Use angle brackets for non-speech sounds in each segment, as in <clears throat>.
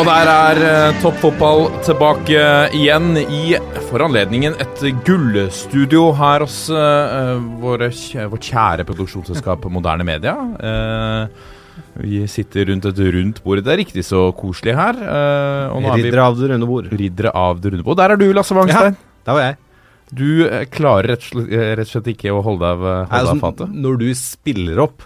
Og der er eh, toppfotball tilbake igjen i for anledningen et gullstudio her hos uh, vårt kjære produksjonsselskap Moderne Media. Uh, vi sitter rundt et rundt bord. Det er riktig så koselig her. Uh, er Riddere av det runde bord. riddere av det runde bord. Der er du, Lasse Wangstein. Der var jeg. Du eh, klarer rett og slett, eh, rett og slett ikke å holde deg av altså, fatet. når du spiller opp,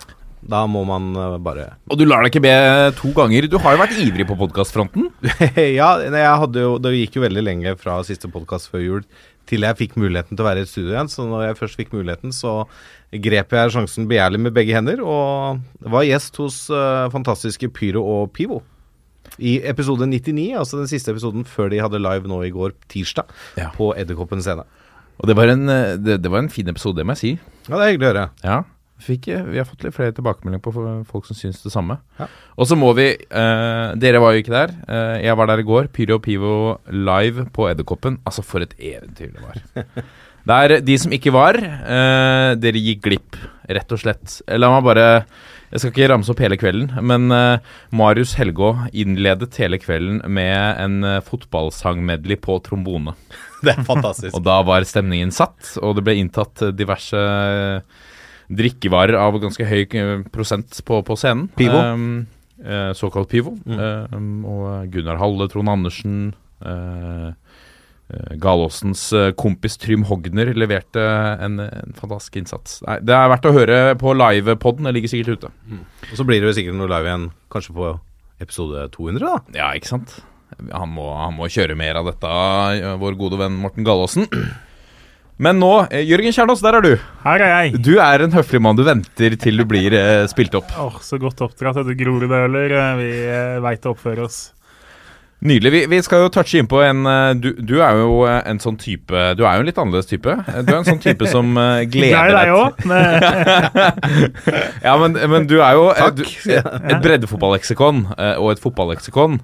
da må man eh, bare Og du lar deg ikke be to ganger. Du har jo vært ivrig på podkastfronten. <laughs> Ja, jo, det gikk jo veldig lenge fra siste podkast før jul til jeg fikk muligheten til å være i studio igjen. Så når jeg først fikk muligheten, så grep jeg sjansen begjærlig med begge hender, og var gjest hos uh, fantastiske Pyro og Pivo. I episode 99, altså den siste episoden før de hadde live nå i går, tirsdag, Ja. på Edderkoppen scene. Og det var, en, eh, det, det var en fin episode, det må jeg si. Ja, det er hyggelig å høre. Ja, fikk, eh, vi har fått litt flere tilbakemeldinger på folk som syns det samme. Ja. Og så må vi eh, Dere var jo ikke der. Eh, jeg var der i går. Pyro og Pivo live på Edderkoppen. Altså, for et eventyr det var. <laughs> Det er de som ikke var. eh, dere gikk glipp, rett og slett. Eh, La meg bare Jeg skal ikke ramse opp hele kvelden, men eh, Marius Helgå innledet hele kvelden med en uh, fotballsangmedley på trombone. <laughs> Det er fantastisk. Og da var stemningen satt, og det ble inntatt eh, diverse eh, drikkevarer av ganske høy eh, prosent på, på scenen. Pivo. Um, eh, såkalt pivo. Um, og Gunnar Halle, Trond Andersen eh, eh, Galåsens eh, kompis Trym Hogner leverte en, en fantastisk innsats. Nei, det er verdt å høre på livepoden. Det ligger sikkert ute. Og så blir det sikkert noe live igjen, kanskje på episode 200, da. Ja, ikke sant? Han må, han må kjøre mer av dette, eh, vår gode venn Morten Galaasen. Men nå, eh, Jørgen Kjernås, der er du. Her er jeg. Du er en høflig mann. Du venter til du blir eh, spilt opp. Åh, Så godt oppdratt etter Groruddøler. Eh, Vi eh, veit å oppføre oss. Nydelig. Vi, vi skal jo touche inn på en eh, du, du er jo en sånn type Du er jo en litt annerledes type. Du er en sånn type som <laughs> gleder deg også. òg. <laughs> Ja, men, men du er jo Takk. et, et breddefotballeksikon og et fotballeksikon.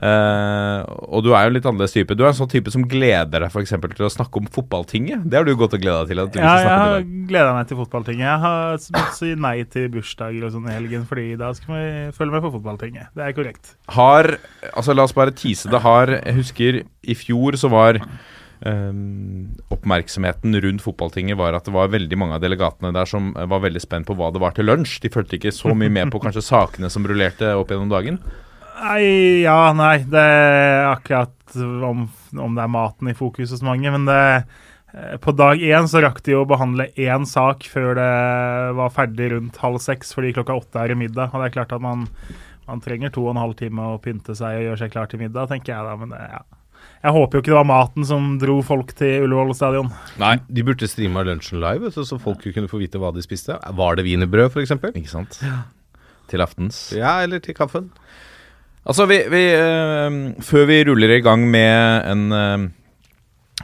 Eh, og du er jo en litt annerledes type. Du er en sånn type som gleder deg for eksempel, til å snakke om fotballtinget. Det har du godt å glede deg til. At du Ja, jeg har gleda meg til fotballtinget. Jeg har måttet si nei til bursdager og sånn i helgen, fordi da skal vi følge med på fotballtinget. Det er korrekt. Har Altså, la oss bare tease det. Har Jeg husker i fjor så var Um, oppmerksomheten rundt fotballtinget var at det var veldig mange av delegatene der som var veldig spent på hva det var til lunsj. De fulgte ikke så mye med på kanskje sakene som rullerte opp gjennom dagen. Nei, ja, nei. Det er akkurat om, om det er maten i fokus hos mange, men det eh, på dag én så rakk de å behandle én sak før det var ferdig rundt halv seks, fordi klokka åtte er i middag. Og det er klart at man, man trenger to og en halv time å pynte seg og gjøre seg klar til middag, tenker jeg da. Men det, ja. Jeg håper jo ikke det var maten som dro folk til Ullevål stadion. Nei. De burde streama lunsjen live, så folk kunne få vite hva de spiste. Var det wienerbrød, f.eks.? Ikke sant? Til aftens. Ja, eller til kaffen. Altså, vi, vi eh, Før vi ruller i gang med en eh,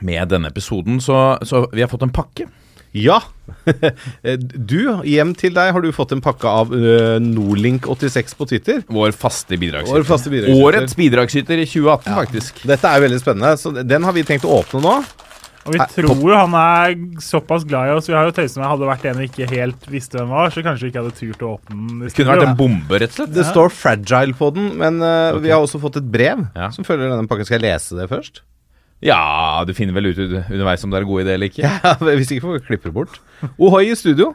Med denne episoden, så, så vi har fått en pakke. Ja! <laughs> du, hjem til deg har du fått en pakke av uh, Nordlink86 på Twitter. Vår faste bidragsyter. Vår faste bidragsyter. Årets bidragsyter i 2018, faktisk. Dette er veldig spennende, så den har vi tenkt å åpne nå. Og vi tror jo han er såpass glad i oss. Vi har jo tøyset med hadde vært en vi ikke helt visste hvem var, så kanskje vi ikke hadde turt å åpne den. Det kunne vært en bombe, rett og slett. Det står 'fragile' på den, men uh, okay. vi har også fått et brev Ja. som følger denne pakken. Skal jeg lese det først? Ja, du finner vel ut underveis om det er en god idé eller ikke. <laughs> Ja, Hvis ikke får vi klippe det bort. Ohoi i studio.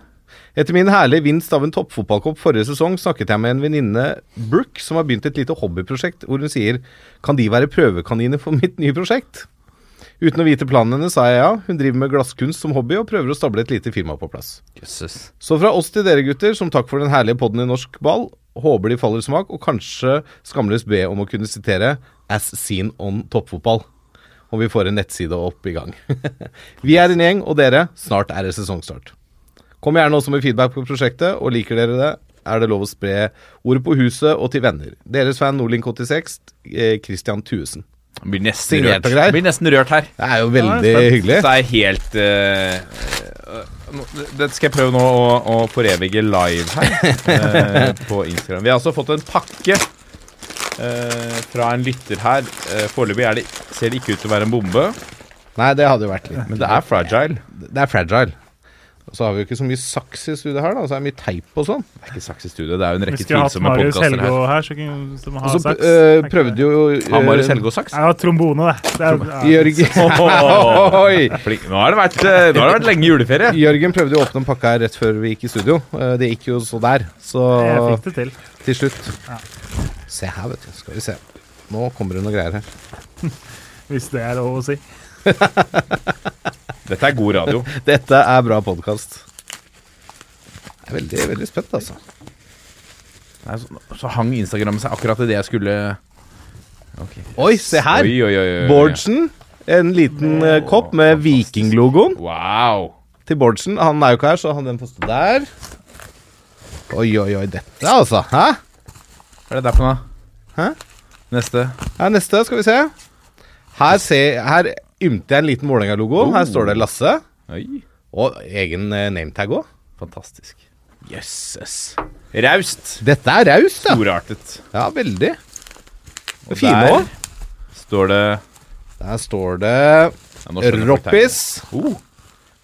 Etter min herlige vinst av en toppfotballkopp forrige sesong snakket jeg med en venninne, Brooke, som har begynt et lite hobbyprosjekt hvor hun sier Kan de være prøvekaniner for mitt nye prosjekt? Uten å vite planen hennes sa jeg ja. Hun driver med glasskunst som hobby og prøver å stable et lite firma på plass. Jesus. Så fra oss til dere gutter, som takk for den herlige podden i norsk ball, håper de faller i smak, og kanskje skamløst be om å kunne sitere As seen on toppfotball. Og vi får en nettside opp i gang. <laughs> vi er en gjeng, og dere, snart er det sesongstart. Kom gjerne også med feedback på prosjektet, og liker dere det, er det lov å spre ordet på huset og til venner. Deres fan Nordlink86, eh, Christian Thuesen. Blir nesten rørt. Blir nesten rørt her. Det er jo veldig er hyggelig. Det er helt uh, Det skal jeg prøve nå å, å forevige live her uh, <laughs> på Instagram. Vi har altså fått en pakke uh, fra en lytter her. Uh, Foreløpig er ser det ikke ut til å være en bombe, Nei, det hadde jo vært litt men det er fragile. Det er fragile. Og så har vi jo ikke så mye saks i studio her, da. Så er det mye teip og sånn. Det er ikke saks i studio, det er jo en rekke tvilsomme podkaster her. her, så kunne, har så saks. øh, prøvde jo øh, Har Marius og saks? Ja, trombone, det. det er, ja. Jørgen <laughs> Oi. Flink. Nå har det vært, eh, nå har det vært lenge juleferie. Jørgen prøvde jo å åpne en pakke her rett før vi gikk i studio. Eh, Det gikk jo så der. Så Jeg fikk det til. til slutt Ja. Se her, vet du. Skal vi se. Nå kommer det noe greier her. <laughs> Hvis det er lov å si. <laughs> Dette er god radio. <laughs> Dette er bra podkast. Jeg er veldig, veldig spent, altså. Nei, så, så hang Instagram seg akkurat i det jeg skulle okay. Oi, se her! Oi, oi, oi. Bårdsen. En liten oh, kopp med Viking-logoen Wow. til Bårdsen. Han er jo ikke her, så han den får stå der. Oi, oi, oi. Dette, altså. Hæ? Hva er det der for noe? Hæ? Neste. Ja, neste, skal vi se. Her, se, her ymter en liten Vålerenga-logo. Her står det Lasse. Oi. Og egen eh, nametag òg. Fantastisk. Jøsses. Raust. Dette er raust, ja. Storartet. Ja, veldig. Og Fine òg. Står det Der står det ja, Roppis. Oh.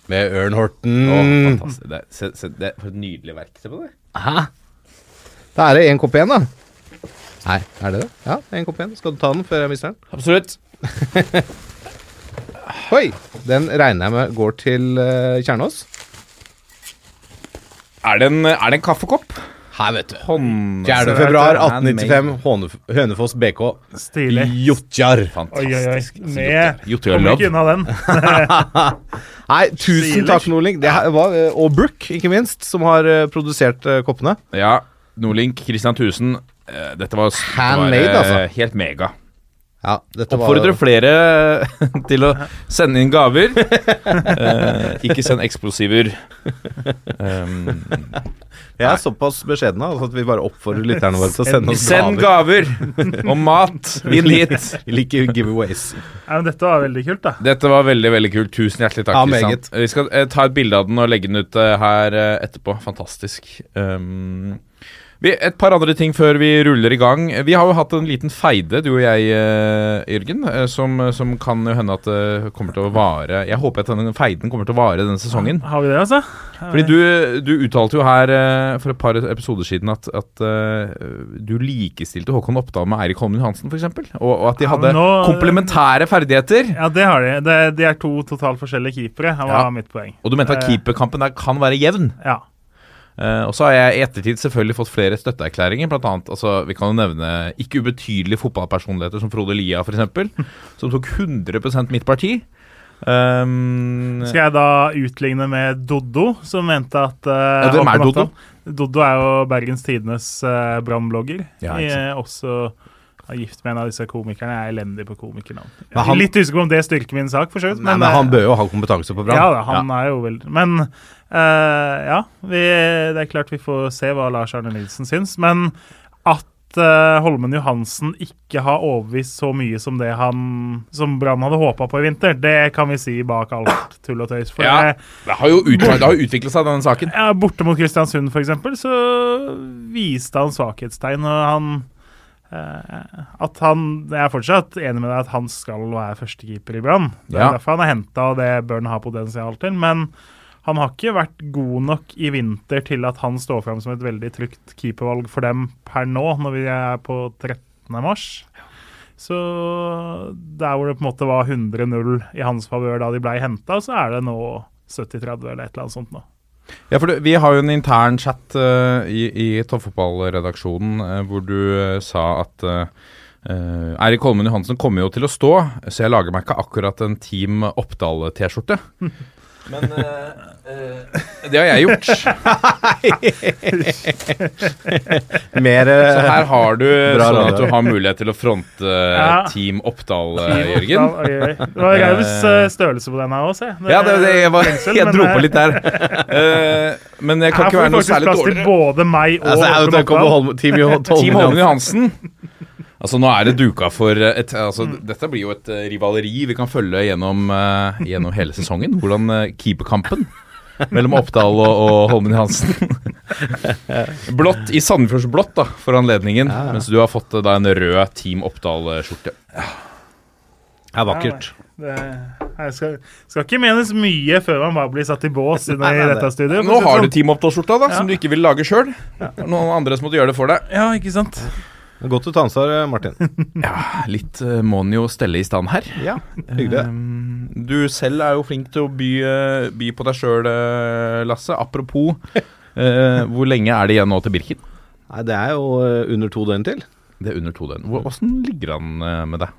med Ørn Horten. Oh, fantastisk. Det, er- se, se, det, er for et nydelig verk. Se på det. Hæ? Da er det én kopp igjen, da. Nei, er det det? Ja, én kopp igjen. Skal du ta den før jeg mister den? Absolutt. <laughs> Oi! Den regner jeg med går til uh, Kjernås. Er det en, er det en kaffekopp? Her, vet du. Hånd... 4. februar 1895, Hånef Hønefoss BK. Stilig. Jotjar. Oi, oi, oi. Fantastisk. Med Kommer ikke unna den. <laughs> Nei, tusen Stilig. takk, Norling. Det var, eh, og Brook, ikke minst, som har eh, produsert uh, koppene. Ja. Nordlink, Christian Tusen. Uh, Dette var, var Handmade, altså. helt mega. Ja, dette Oppfordrer var flere <laughs> til å sende inn gaver. Eh, ikke send eksplosiver. Um, Jeg er såpass beskjeden altså, at vi bare oppfordrer lytterne våre til å sende oss send gaver. gaver og mat <laughs> inn hit. Vi liker giveaways. Ja, men dette var veldig kult, da. Dette var veldig veldig kult. Tusen hjertelig takk. Ja. Vi skal eh, ta et bilde av den og legge den ut eh, her eh, etterpå. Fantastisk. Um, vi, et par andre ting før vi ruller i gang. Vi har jo hatt en liten feide, du og jeg, eh, Jørgen, eh, som, som kan jo hende at det kommer til å vare Jeg håper at denne feiden kommer til å vare denne sesongen. Har vi det, altså? Fordi du, du uttalte jo her eh, for et par episoder siden at, at du likestilte Håkon Oppdal med Eirik Holmen Johansen, f.eks. Og, og at de hadde ja, nå- komplementære ferdigheter. Ja, det har de. Det, de er to totalt forskjellige keepere. Det var Ja. mitt poeng. Og du mente at keeperkampen der kan være jevn. Ja. Eh, og så har jeg i ettertid selvfølgelig fått flere støtteerklæringer. Blant annet, altså, vi kan jo nevne ikke ubetydelige fotballpersonligheter som Frode Lia, f.eks., <laughs> som tok 100% mitt parti. Um, Skal jeg da utligne med Doddo, som mente at uh, Ja, hvem er Doddo? Doddo er jo Bergens Tidenes uh, brannblogger. Ja, eh, også er gift med en av disse komikerne. Jeg er elendig på komikernavn. Men er litt usikker på om det styrker min sak, for så vidt. Men eh, han bør jo ha kompetanse på brann. Ja, da, han er jo veldig Men eh, ja, vi, det er klart vi får se hva Lars Arne Nilsen syns. Men at eh, Holmen Johansen ikke har overbevist så mye som det han Som Brann hadde håpa på i vinter, det kan vi si bak alt tull og tøys. For Ja. det- har jo ut, det har jo utviklet seg, denne saken. ja, borte mot Kristiansund, eksempel, så viste han svakhetstegn. Og han eh, At han Jeg er fortsatt enig med deg at han skal være førstekeeper i Brann. Det er Ja. derfor han er henta, og det bør han ha potensial til. Men han har ikke vært god nok i vinter til at han står fram som et veldig trygt keepervalg for dem per nå, når vi er på 13. mars. Så der hvor det på en måte var 100-0 i hans favør da de blei henta, så er det nå 70-30 eller et eller annet sånt nå. Ja, for du, Vi har jo en intern chat uh, i, i toppfotballredaksjonen uh, hvor du uh, sa at uh, Eirik Holmen Johansen kommer jo til å stå, så jeg lager meg ikke akkurat en Team Oppdal-T-skjorte. <laughs> Men det har jeg gjort. <laughs> Mer Så her har du Bra sånn at du har mulighet til å fronte eh, Ja. Team Oppdal, Jørgen. Oi, oi. Det var raus størrelse på den her også, se. Ja, det, det, jeg, var, Fengsel, jeg dro på litt der. Eh, men jeg kan ikke være noe særlig dårligere. Her får du faktisk plass til både meg og altså, jeg, jeg, Team, Holmen Johansen. Altså, nå er det duka for et altså, Dette blir jo et eh, rivaleri vi kan følge gjennom, uh, gjennom hele sesongen. Hvordan uh, keeperkampen mellom Oppdal og, og Holmen Johansen. <laughs> blått i Sandefjordsblått da, for anledningen, mens du har fått eh, da en rød Team Oppdal-skjorte. Det er vakkert. Det, jeg skal, skal ikke menes mye før man bare blir satt i bås inne <laughs> Nei, i nei, dette studioet. Nå har du sånn. Team Oppdal-skjorta, da, Ja. som du ikke vil lage sjøl. Noen andre som måtte gjøre det for deg. Ja, ikke sant? Godt du tar ansvar, eh, Martin. <laughs> Ja, litt uh, må en jo stelle i stand her. Ja, hyggelig. Um, du selv er jo flink til å by, eh, by på deg sjøl, Lasse. Apropos, uh, <laughs> hvor lenge er det igjen nå til Birken? Nei, det er jo eh, under to døgn til. Det er under to døgn. Hvordan Åssen ligger han eh, med deg?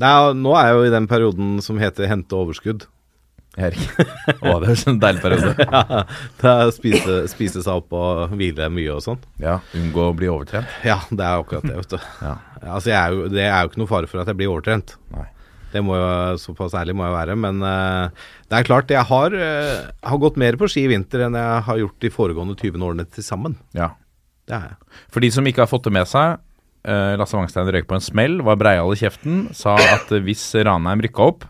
Nei, nå er jeg jo i den perioden som heter hente overskudd. Erik? <laughs> Å, det er en deilig periode. <laughs> Ja, det er spise, spise seg opp og hvile mye og sånn. Ja, Unngå å bli overtrent. Ja, det er akkurat det, vet du. <laughs> Ja. Altså, er jo, det er jo ikke noe fare for at jeg blir overtrent. Nei. Det må jo, Såpass ærlig må jeg være. Men uh, det er klart, jeg har, uh, har gått mer på ski i vinter enn jeg har gjort de foregående 20 årene til sammen. Ja. Det er jeg. For de som ikke har fått det med seg, eh, Lasse Wangstein røyk på en smell, var breial i kjeften, sa at hvis Ranheim rykka opp,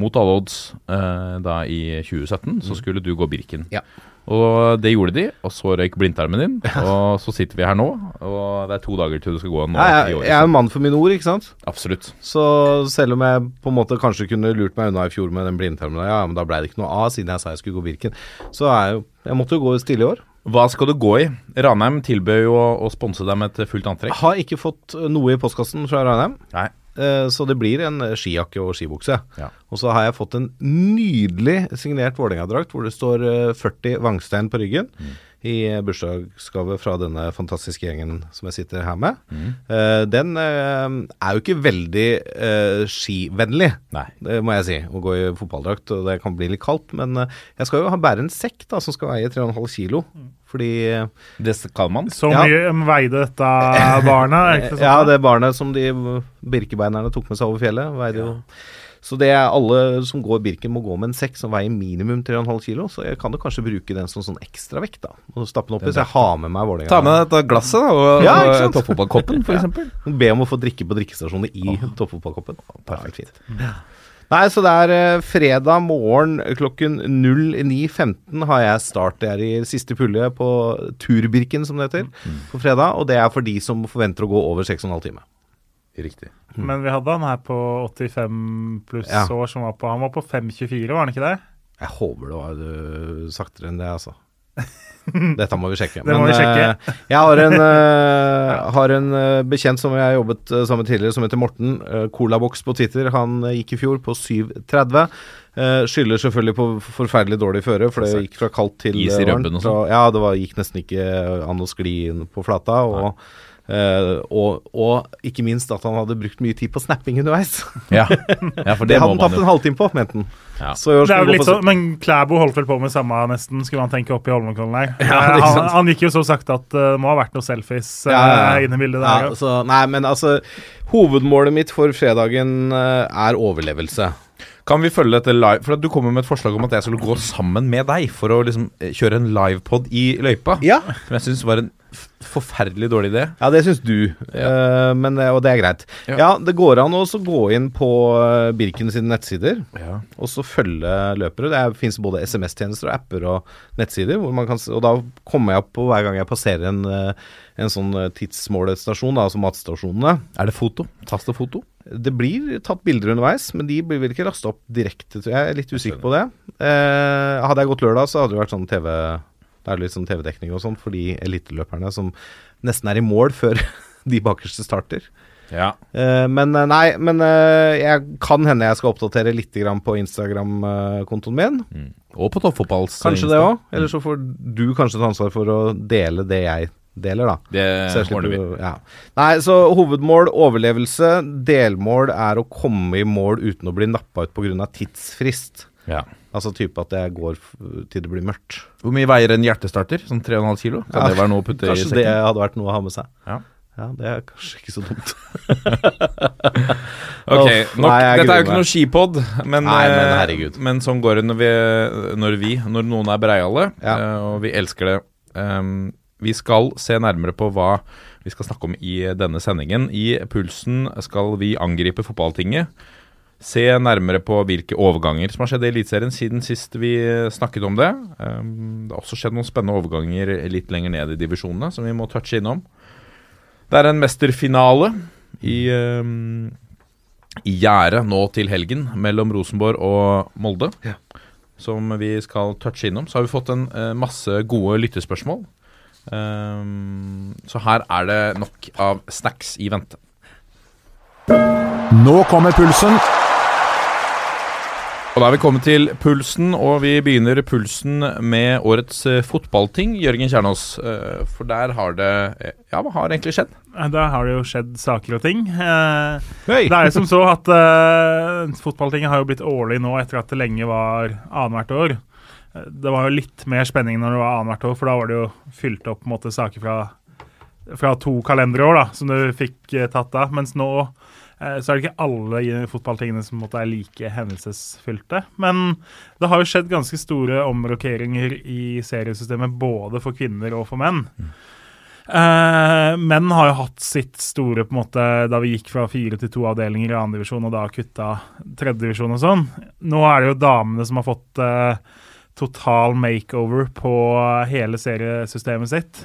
mot alle odds, eh, da i 2017, så skulle du gå Birken. Ja. Og det gjorde de, og så røyk blindtarmen din, og så sitter vi her nå, og det er to dager til du skal gå nå Ja, jeg, jeg er en mann for mine ord, ikke sant. Absolutt. Så selv om jeg på en måte kanskje kunne lurt meg unna i fjor med den blindtarmen, ja, men da ble det ikke noe av siden jeg sa jeg skulle gå Birken, så jeg Jeg måtte jo gå stille i år. Hva skal du gå i? Ranheim tilbød jo å, å sponse deg med et fullt antrekk. Har ikke fått noe i postkassen fra Ranheim. Nei. Eh, Så det blir en eh, skijakke og skibukse. Ja. Og så har jeg fått en nydelig signert Vålerenga-drakt hvor det står eh, 40 Vangstein på ryggen. Mm. I eh, bursdagsgave fra denne fantastiske gjengen som jeg sitter her med. Mm. Eh, den eh, er jo ikke veldig eh, skivennlig, Nei. det må jeg si. Å gå i fotballdrakt, og det kan bli litt kaldt. Men eh, jeg skal jo ha bære en sekk da, som skal veie 3,5 kilo. Fordi eh, Det skal man. <laughs> Så Ja. mye veide dette barna. Sånn? Ja, det barnet som de birkebeinerne tok med seg over fjellet, veide jo Så det er alle som går Birken, må gå med en sekk som veier minimum 3,5 kilo. Så jeg kan jo kanskje bruke den som sånn ekstravekt, da. Og stappe den oppi, så jeg har med meg Vålerenga. Ta med dette glasset da, og, Ja, og toppfotballkoppen, for <laughs> Ja. eksempel. Be om å få drikke på drikkestasjonen i toppfotballkoppen. Perfekt fint. Nei, så det er eh, fredag morgen klokken 09.15 har jeg start. Det er i siste pulje på Turbirken, som det heter, på fredag. Og det er for de som forventer å gå over 6,5 timer. Riktig. Men vi hadde han her på 85 pluss Ja. år som var på Han var på 5,24, var han ikke det? Jeg håper det var øh, saktere enn det, altså. <laughs> Dette må vi sjekke. Det må vi sjekke. øh, jeg har en, øh, har en øh, bekjent som jeg har jobbet sammen med tidligere, som heter Morten. Uh, Colabox på Twitter. Han gikk i fjor på 7,30. Uh, skylder selvfølgelig på forferdelig dårlig føre, for det gikk fra kaldt til Is i og varmt. sånn. Ja, det var, gikk nesten ikke an å skli inn på flata. Og, øh, og, og ikke minst at han hadde brukt mye tid på snapping underveis. <laughs> Ja. ja, for Det, det, hadde han tatt en halvtime på, mente han. Ja. Så Det er jo litt på sånn, Men Klæbo holdt vel på med samme, nesten, skulle man tenke, oppe i Holmenkollen der. Ja, ikke han, han gikk jo så sakte at det må ha vært noen selfies uh, Ja, ja, ja. inne i bildet Ja, der. altså, nei, men altså Hovedmålet mitt for fredagen eh, er overlevelse. Kan vi følge dette live? For at Du kommer med et forslag om at jeg skulle gå sammen med deg for å liksom eh, kjøre en livepod i løypa. Ja, Som jeg syns var en forferdelig dårlig idé. ja det syns du, Eh, men, eh, og det er greit. Ja. Ja, Det går an å gå inn på eh, Birken sine nettsider Ja. og så følge løpere. Det fins både SMS-tjenester og apper og nettsider. Hvor man kan, og da kommer jeg opp på hver gang jeg passerer en, eh, en sånn tidsmålestasjon, da, altså matstasjonene. Er det foto? Tas det foto? Det blir tatt bilder underveis, men de blir vel ikke lasta opp direkte. tror Jeg Jeg er litt usikker på det. Uh, hadde jeg gått lørdag, så hadde det vært sånn TV Det er litt sånn TV-dekning og sånn for de eliteløperne som nesten er i mål før <laughs> de bakerste starter. Ja. Eh, men eh, nei, men eh, jeg kan hende jeg skal oppdatere litt grann på Instagram-kontoen min. Mm. Og på toppfotballs Kanskje Insta. det òg. Eller så får du kanskje ta ansvar for å dele det jeg deler, da. Det ordner vi. Ja. Nei, så hovedmål overlevelse. Delmål er å komme i mål uten å bli nappa ut pga. tidsfrist. Ja. Altså type at jeg går til det blir mørkt. Hvor mye veier en hjertestarter? Sånn 3,5 kilo? Kan Ja, det være noe å putte i sekken? Kanskje det hadde vært noe å ha med seg. Ja. Ja, det er kanskje ikke så dumt. <laughs> Ok, nok, nei, Dette er jo ikke noe skipod, men, Nei, men eh, men sånn går det når vi, når vi Når noen er breiale, Ja. eh, og vi elsker det. Um, vi skal se nærmere på hva vi skal snakke om i denne sendingen. I Pulsen skal vi angripe fotballtinget. Se nærmere på hvilke overganger som har skjedd i Eliteserien siden sist vi snakket om det. Um, det har også skjedd noen spennende overganger litt lenger ned i divisjonene som vi må touche innom. Det er en mesterfinale i, um, i gjerdet nå til helgen mellom Rosenborg og Molde. Ja. Som vi skal touche innom. Så har vi fått en eh, masse gode lyttespørsmål. Um, så her er det nok av snacks i vente. Nå kommer pulsen. Og da er vi kommet til pulsen, og vi begynner pulsen med årets eh, fotballting. Jørgen Kjernås, eh, for der har det eh, Ja, hva har egentlig skjedd? Der har det jo skjedd saker og ting. Hei! Det er jo som så at uh, fotballtinget har jo blitt årlig nå etter at det lenge var annethvert år. Det var jo litt mer spenning når det var annethvert år, for da var det jo fylt opp måte, saker fra, fra to kalenderår da, som du fikk uh, tatt av. Mens nå så er det ikke alle fotballtingene som måtte er like hendelsesfylte. Men det har jo skjedd ganske store omrokeringer i seriesystemet både for kvinner og for menn. Eh, menn har jo hatt sitt store på en måte da vi gikk fra fire til to avdelinger i andredivisjon og da kutta tredjedivisjon og sånn. Nå er det jo damene som har fått eh, total makeover på hele seriesystemet sitt.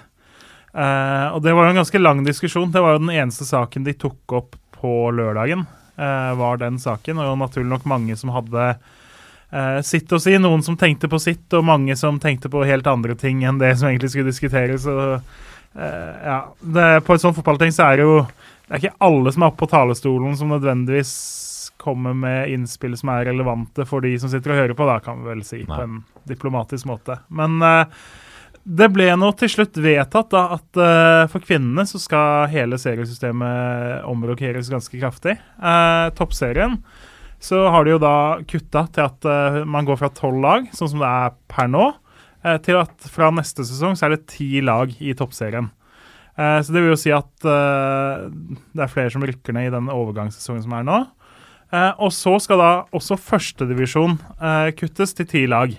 Eh, og det var jo en ganske lang diskusjon. Det var jo den eneste saken de tok opp på lørdagen. eh, var den saken, og naturlig nok mange som hadde eh, sitt å si. Noen som tenkte på sitt, og mange som tenkte på helt andre ting enn det som egentlig skulle diskuteres. og Eh, ja, det, På et sånt fotballting så er det jo Det er ikke alle som er oppe på talerstolen som nødvendigvis kommer med innspill som er relevante for de som sitter og hører på, da kan vi vel si, Nei. på en diplomatisk måte. Men eh, det ble nå til slutt vedtatt da, at uh, for kvinnene så skal hele seriesystemet omrokeres ganske kraftig. Uh, toppserien så har de jo da kutta til at uh, man går fra tolv lag, sånn som det er per nå, til at fra neste sesong så er det ti lag i toppserien. Så det vil jo si at det er flere som rykker ned i den overgangssesongen som er nå. Og så skal da også førstedivisjon uh, kuttes til ti lag.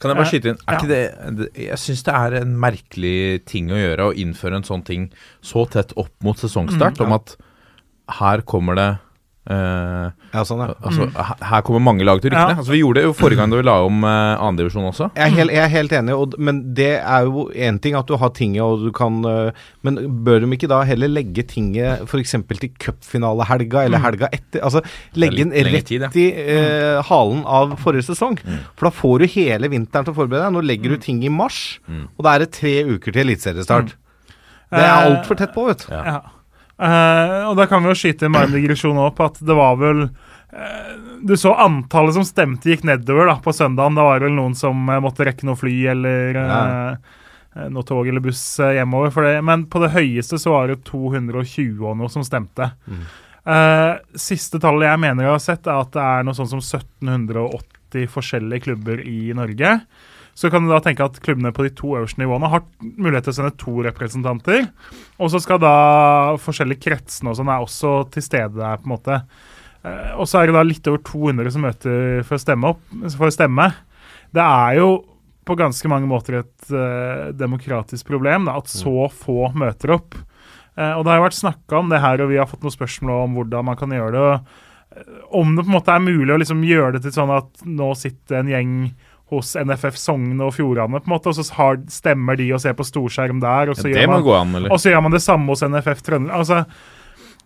Kan jeg bare skyte inn? Er ja. ikke det, Jeg syns det er en merkelig ting å gjøre å innføre en sånn ting så tett opp mot sesongstart, Mm, om at her kommer det eh, Ja, sånn, ja. Altså, her, her kommer mange lag til ryktene Ja. Altså, vi gjorde det jo forrige gang da vi la om uh, andredivisjon også. Jeg er, helt, jeg er helt enig, og, men det er jo én ting at du har tinget og du kan uh, Men bør de ikke da heller legge tinget f.eks. til cupfinalehelga eller helga etter? Altså legge den rett tid, ja. i uh, halen av forrige sesong. For da får du hele vinteren til å forberede deg. Nå legger du ting i mars, og da er det tre uker til eliteseriestart. Det er Eh, altfor tett på, vet du. Ja. Eh, og da kan vi jo skyte en digresjon opp at det var vel uh, Du så antallet som stemte gikk nedover da på søndagen. Da var det vel noen som uh, måtte rekke noe fly eller noe tog eller buss hjemover. For det. Men på det høyeste så var det 220 og noe som stemte. Eh, siste tallet jeg mener jeg har sett, er at det er noe sånn som 1780 forskjellige klubber i Norge. Så kan du da tenke at klubbene på de to øverste nivåene har mulighet til å sende to representanter. Og så skal da forskjellige kretsene og sånn er også til stede der, på en måte. Eh, og så er det da litt over 200 som møter for å stemme. Opp, for å stemme. Det er jo på ganske mange måter et uh, demokratisk problem da, at så få møter opp. Uh, og det har jo vært snakka om det her, og vi har fått noen spørsmål om hvordan man kan gjøre det. og Om det på en måte er mulig å liksom gjøre det til sånn at nå sitter en gjeng hos NFF Sogne og Fjordane, på en måte, og så har, stemmer de og ser på storskjerm der. og så Ja, gjør man... an. Og så gjør man det samme hos NFF Trøndelag. Altså,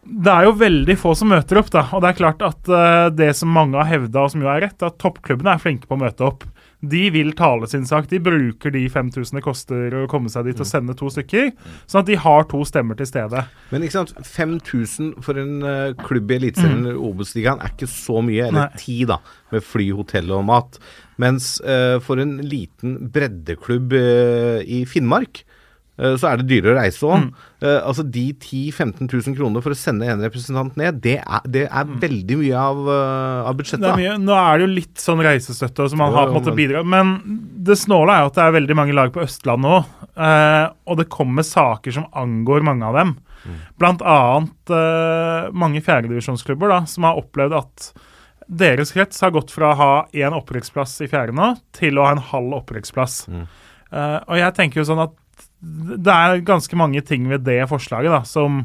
det er jo veldig få som møter opp, da. Og det er klart at uh, det som mange har hevda, og som jo er rett, at toppklubbene er flinke på å møte opp. De vil tale sin sak. De bruker de 5000 det koster å komme seg dit og sende to stykker, sånn at de har to stemmer til stede. Men ikke sant, 5000 for en uh, klubb i Eliteserien eller Obos-ligaen er ikke så mye, eller Nei. ti da, med fly, hotell og mat. Mens uh, for en liten breddeklubb uh, i Finnmark, så er det dyrere å reise òg. Mm. altså De 10 000-15 000 kroner for å sende en representant ned, det er, det er veldig mye av, uh, av budsjettet. Mm. Er nå er det jo litt sånn reisestøtte som man Jo, har på en måte men- bidratt Men det snåle er jo at det er veldig mange lag på Østlandet òg. Uh, og det kommer saker som angår mange av dem. Mm. Blant annet eh, mange fjerdedivisjonsklubber som har opplevd at deres krets har gått fra å ha én opprykksplass i fjerde nå, til å ha en halv opprykksplass. Mm. Eh, og jeg tenker jo sånn at det er ganske mange ting ved det forslaget da, som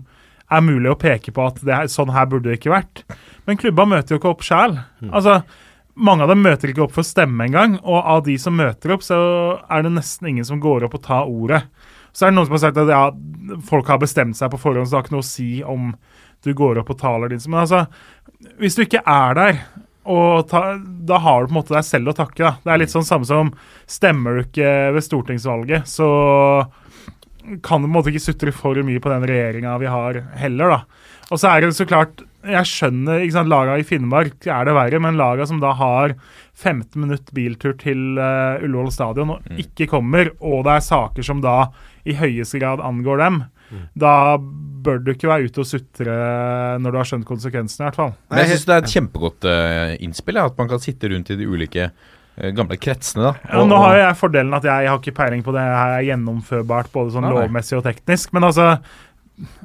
er mulig å peke på at det er, sånn her burde det ikke vært. Men klubba møter jo ikke opp sjæl. Altså, mange av dem møter ikke opp for å stemme engang. Og av de som møter opp, så er det nesten ingen som går opp og tar ordet. Så er det noen som har sagt at ja, folk har bestemt seg på forhånd, så det har ikke noe å si om du går opp og taler din. Men altså, hvis du ikke er der, og ta, da har du på en måte deg selv å takke. da. Det er litt sånn samme som stemmer du ikke ved stortingsvalget, så kan på en måte ikke sutre for mye på den regjeringa vi har heller, da. Og så er det så klart Jeg skjønner ikke sant, Laga i Finnmark er det verre, men laga som da har 15 minutt biltur til uh, Ullevål stadion og ikke kommer, og det er saker som da i høyeste grad angår dem, da bør du ikke være ute og sutre når du har skjønt konsekvensene, i hvert fall. Men jeg syns det er et kjempegodt uh, innspill, ja, at man kan sitte rundt i de ulike gamle kretsene. da. Ja, nå har jo jeg fordelen at jeg, har ikke peiling på det her er gjennomførbart både sånn Nei, nei. lovmessig og teknisk. Men altså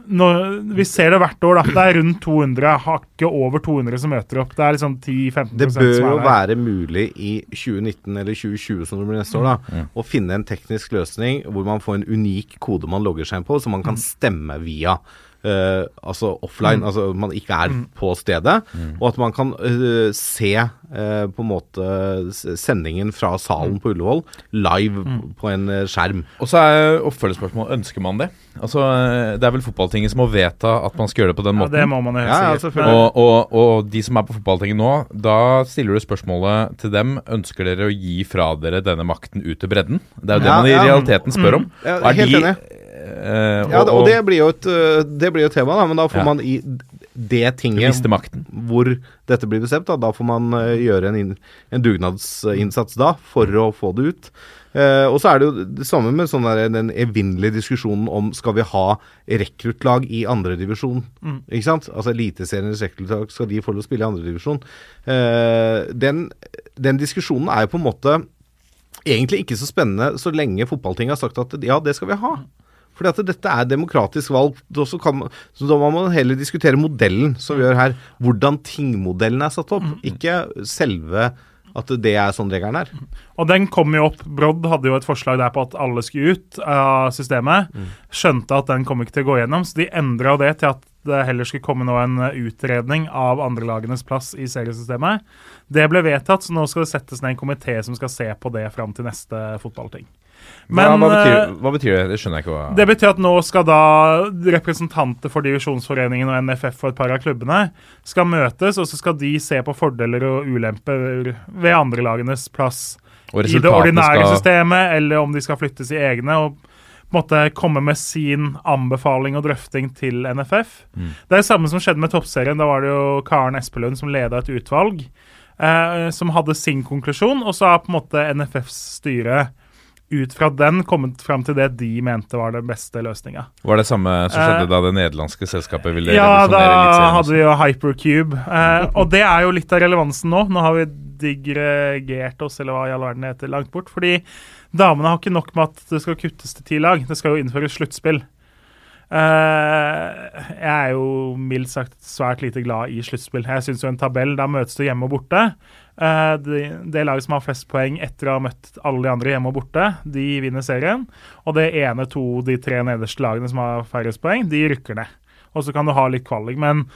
nå, Vi ser det hvert år. da Det er rundt 200, hakket over 200 som møter opp. Det er liksom 10-15 Det bør jo være mulig i 2019 eller 2020 som det blir neste år, da, å finne en teknisk løsning hvor man får en unik kode man logger seg inn på, som man kan stemme via. Eh, altså offline, altså man ikke er på stedet. Og at man kan uh, se uh, på en måte sendingen fra salen på Ullevål live på en skjerm. Og så er oppfølgingsspørsmålet ønsker man det. Altså, Det er vel fotballtinget som må vedta at man skal gjøre det på den Ja, måten. det må man jo Ja, ja. Og, og, og de som er på fotballtinget nå, da stiller du spørsmålet til dem Ønsker dere å gi fra dere denne makten ut til bredden? Det er jo det Ja, man i ja. realiteten spør om. Ja, er helt de- enig. Eh, Ja, og, og det blir jo et, øh, det blir et tema, da, men da får Ja. man i det tinget hvor dette blir bestemt, da, da får man øh, gjøre en, inn, en dugnadsinnsats da for å få det ut. Uh, og så er det jo det samme med sånn der, den evinnelige diskusjonen om skal vi ha rekruttlag i andredivisjon. Mm. Ikke sant? Altså Eliteseriens rekruttlag, skal de få lov å spille i andredivisjon? Uh, den, den diskusjonen er jo på en måte egentlig ikke så spennende så lenge fotballtinget har sagt at ja, det skal vi ha. Fordi at dette er demokratisk valg. og Så, kan så da må man heller diskutere modellen som vi gjør her. Hvordan tingmodellen er satt opp. Ikke selve at det er sånn regelen er. Og den kom jo opp. Brodd hadde jo et forslag der på at alle skulle ut av systemet. Skjønte at den kom ikke til å gå gjennom, så de endra det til at det heller skulle komme nå en utredning av andrelagenes plass i seriesystemet. Det ble vedtatt, så nå skal det settes ned en komité som skal se på det fram til neste fotballting. Hva, hva, eh, betyr, hva betyr det? Det skjønner jeg ikke. hva det betyr at nå skal da representanter for Divisjonsforeningen og NFF og et par av klubbene skal møtes, og så skal de se på fordeler og ulemper ved andre lagenes plass i det ordinære skal- systemet, eller om de skal flyttes i egne. og måtte komme med sin anbefaling og drøfting til NFF. Mm. Det er det samme som skjedde med Toppserien. Da var det jo Karen Espelund som leda et utvalg eh, som hadde sin konklusjon, og så har på en måte NFFs styre ut fra den kommet fram til det de mente var den beste løsninga. Var det samme som skjedde Eh, da det nederlandske selskapet ville Ja, da Ja, da hadde vi jo Hypercube. Eh, og det er jo litt av relevansen nå. Nå har vi digregert oss, eller hva i all verden heter, langt bort. Fordi damene har ikke nok med at det skal kuttes til ti lag. Det skal jo innføres sluttspill. Eh, jeg er jo mildt sagt svært lite glad i sluttspill. Jeg syns jo en tabell, da møtes du hjemme og borte. Eh, det, laget som har flest poeng etter å ha møtt alle de andre hjemme og borte, de vinner serien. Og det ene, to, de tre nederste lagene som har færrest poeng, de rykker ned. Og så kan du ha litt kvalik, men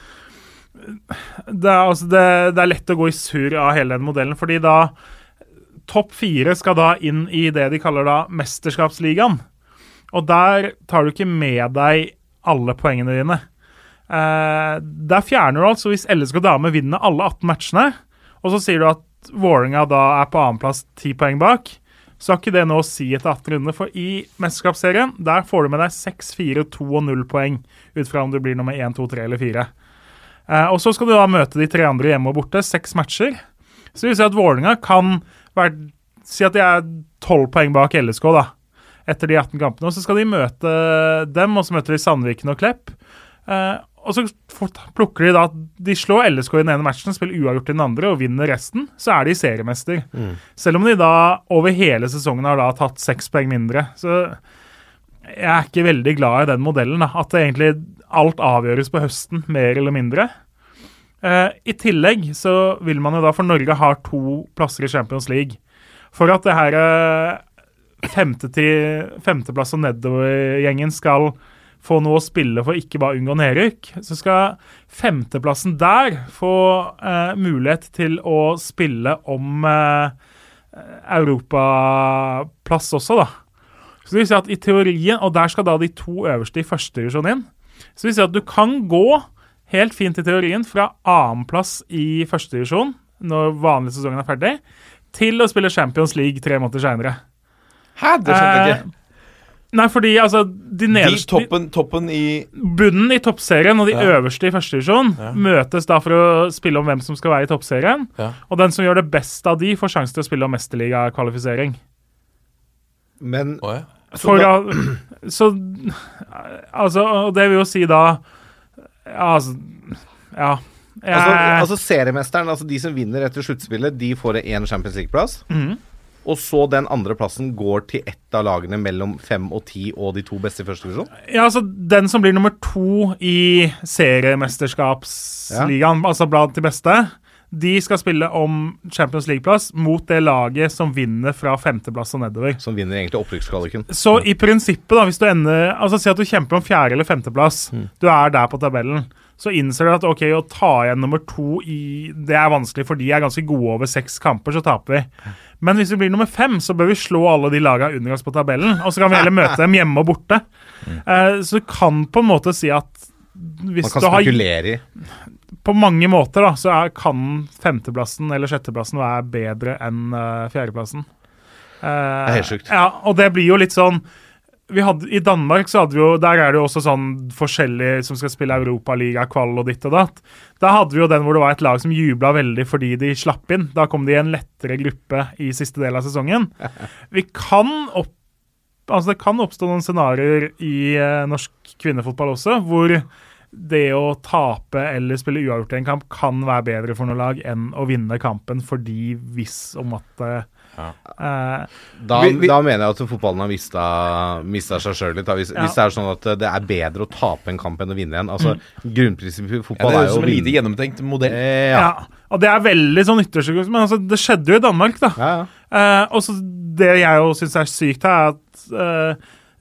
det er, altså det, det er lett å gå i surr av hele den modellen, fordi da Topp fire skal da inn i det de kaller da Mesterskapsligaen. Og der tar du ikke med deg alle poengene dine. Eh, der fjerner du altså hvis LSK Dame vinner alle 18 matchene, og så sier du at Vålerenga da er på annenplass ti poeng bak, så har ikke det noe å si etter 18 runder. For i mesterskapsserien der får du med deg 6, 4, 2 og 0 poeng ut fra om du blir nummer 1, 2, 3 eller 4. Eh, og så skal du da møte de tre andre hjemme og borte, seks matcher. Så det vil si at Vålerenga kan være, si at de er tolv poeng bak LSK, da. etter de 18 kampene. Og så skal de møte dem, og så møter de Sandviken og Klepp. Eh, og så plukker de da De slår LSK i den ene matchen, spiller uavgjort i den andre og vinner resten. Så er de seriemester. Selv om de da over hele sesongen har da tatt seks poeng mindre. Så jeg er ikke veldig glad i den modellen. da, At det egentlig alt avgjøres på høsten, mer eller mindre. Eh, I tillegg så vil man jo da, for Norge har to plasser i Champions League. For at det her eh, femte til femteplass og nedover-gjengen skal få noe å spille for ikke bare unngå nedrykk, så skal femteplassen der få eh, mulighet til å spille om eh, europaplass også, da. Så det vil si at i teorien, og der skal da de to øverste i første divisjon inn, så det vil si at du kan gå helt fint i teorien fra annenplass i første divisjon når vanlig sesongen er ferdig, til å spille Champions League tre måneder seinere. Hæ, det skjønte jeg ikke. Nei, fordi altså De De toppen, toppen i Bunnen i toppserien og de Ja. øverste i første divisjon Ja. møtes da for å spille om hvem som skal være i toppserien. Ja. Og den som gjør det best av de, får sjanse til å spille om mesterligakvalifisering. Men oh, ja. For da <clears throat> Så Altså, og det vil jo si da altså Ja. Jeg, altså, altså seriemesteren, altså de som vinner etter sluttspillet, de får én Champions League-plass. Mhm. Og så den andre plassen går til ett av lagene mellom fem og ti og de to beste i første divisjon. ja, altså Den som blir nummer to i seriemesterskapsligaen, altså blant de beste, de skal spille om Champions League-plass mot det laget som vinner fra femteplass og nedover. Som vinner egentlig opprykkskvaliken. Så i prinsippet, da, hvis du ender Altså Si at du kjemper om fjerde- eller femteplass. Du er der på tabellen. Så innser du at ok, å ta igjen nummer to i Det er vanskelig, for de er ganske gode over seks kamper, så taper vi. Men hvis vi blir nummer fem, så bør vi slå alle de lagene under oss på tabellen. Og så kan vi heller møte dem hjemme og borte. Uh, så du kan på en måte si at hvis Man kan du har spekulere i. på mange måter da, så er, kan femteplassen eller sjetteplassen være bedre enn uh, fjerdeplassen. Uh, Det er helt sjukt. Ja, og det blir jo litt sånn hadde, I Danmark så hadde vi jo, der er det jo også sånn forskjellig som skal spille Europaliga, kvall og ditt og datt. Da hadde vi jo den hvor det var et lag som jubla veldig fordi de slapp inn. Da kom de i en lettere gruppe i siste del av sesongen. <laughs> Vi kan opp, altså Det kan oppstå noen scenarioer i eh, norsk kvinnefotball også, hvor det å tape eller spille uavgjort i en kamp kan være bedre for noe lag enn å vinne kampen fordi hvis om at eh, eh, Da, Vi- vi- da mener jeg at fotballen har mista, mista seg sjøl litt. Da. Hvis, Ja. hvis det er sånn at det er bedre å tape en kamp enn å vinne en. Altså, Grunnprinsippet i fotball Ja, det er er jo som en lite gjennomtenkt modell. Eh, ja. ja. Og det er veldig sånn ytterste men altså, det skjedde jo i Danmark, da. Ja, ja. Eh, og så Det jeg jo syns er sykt, her, er at uh,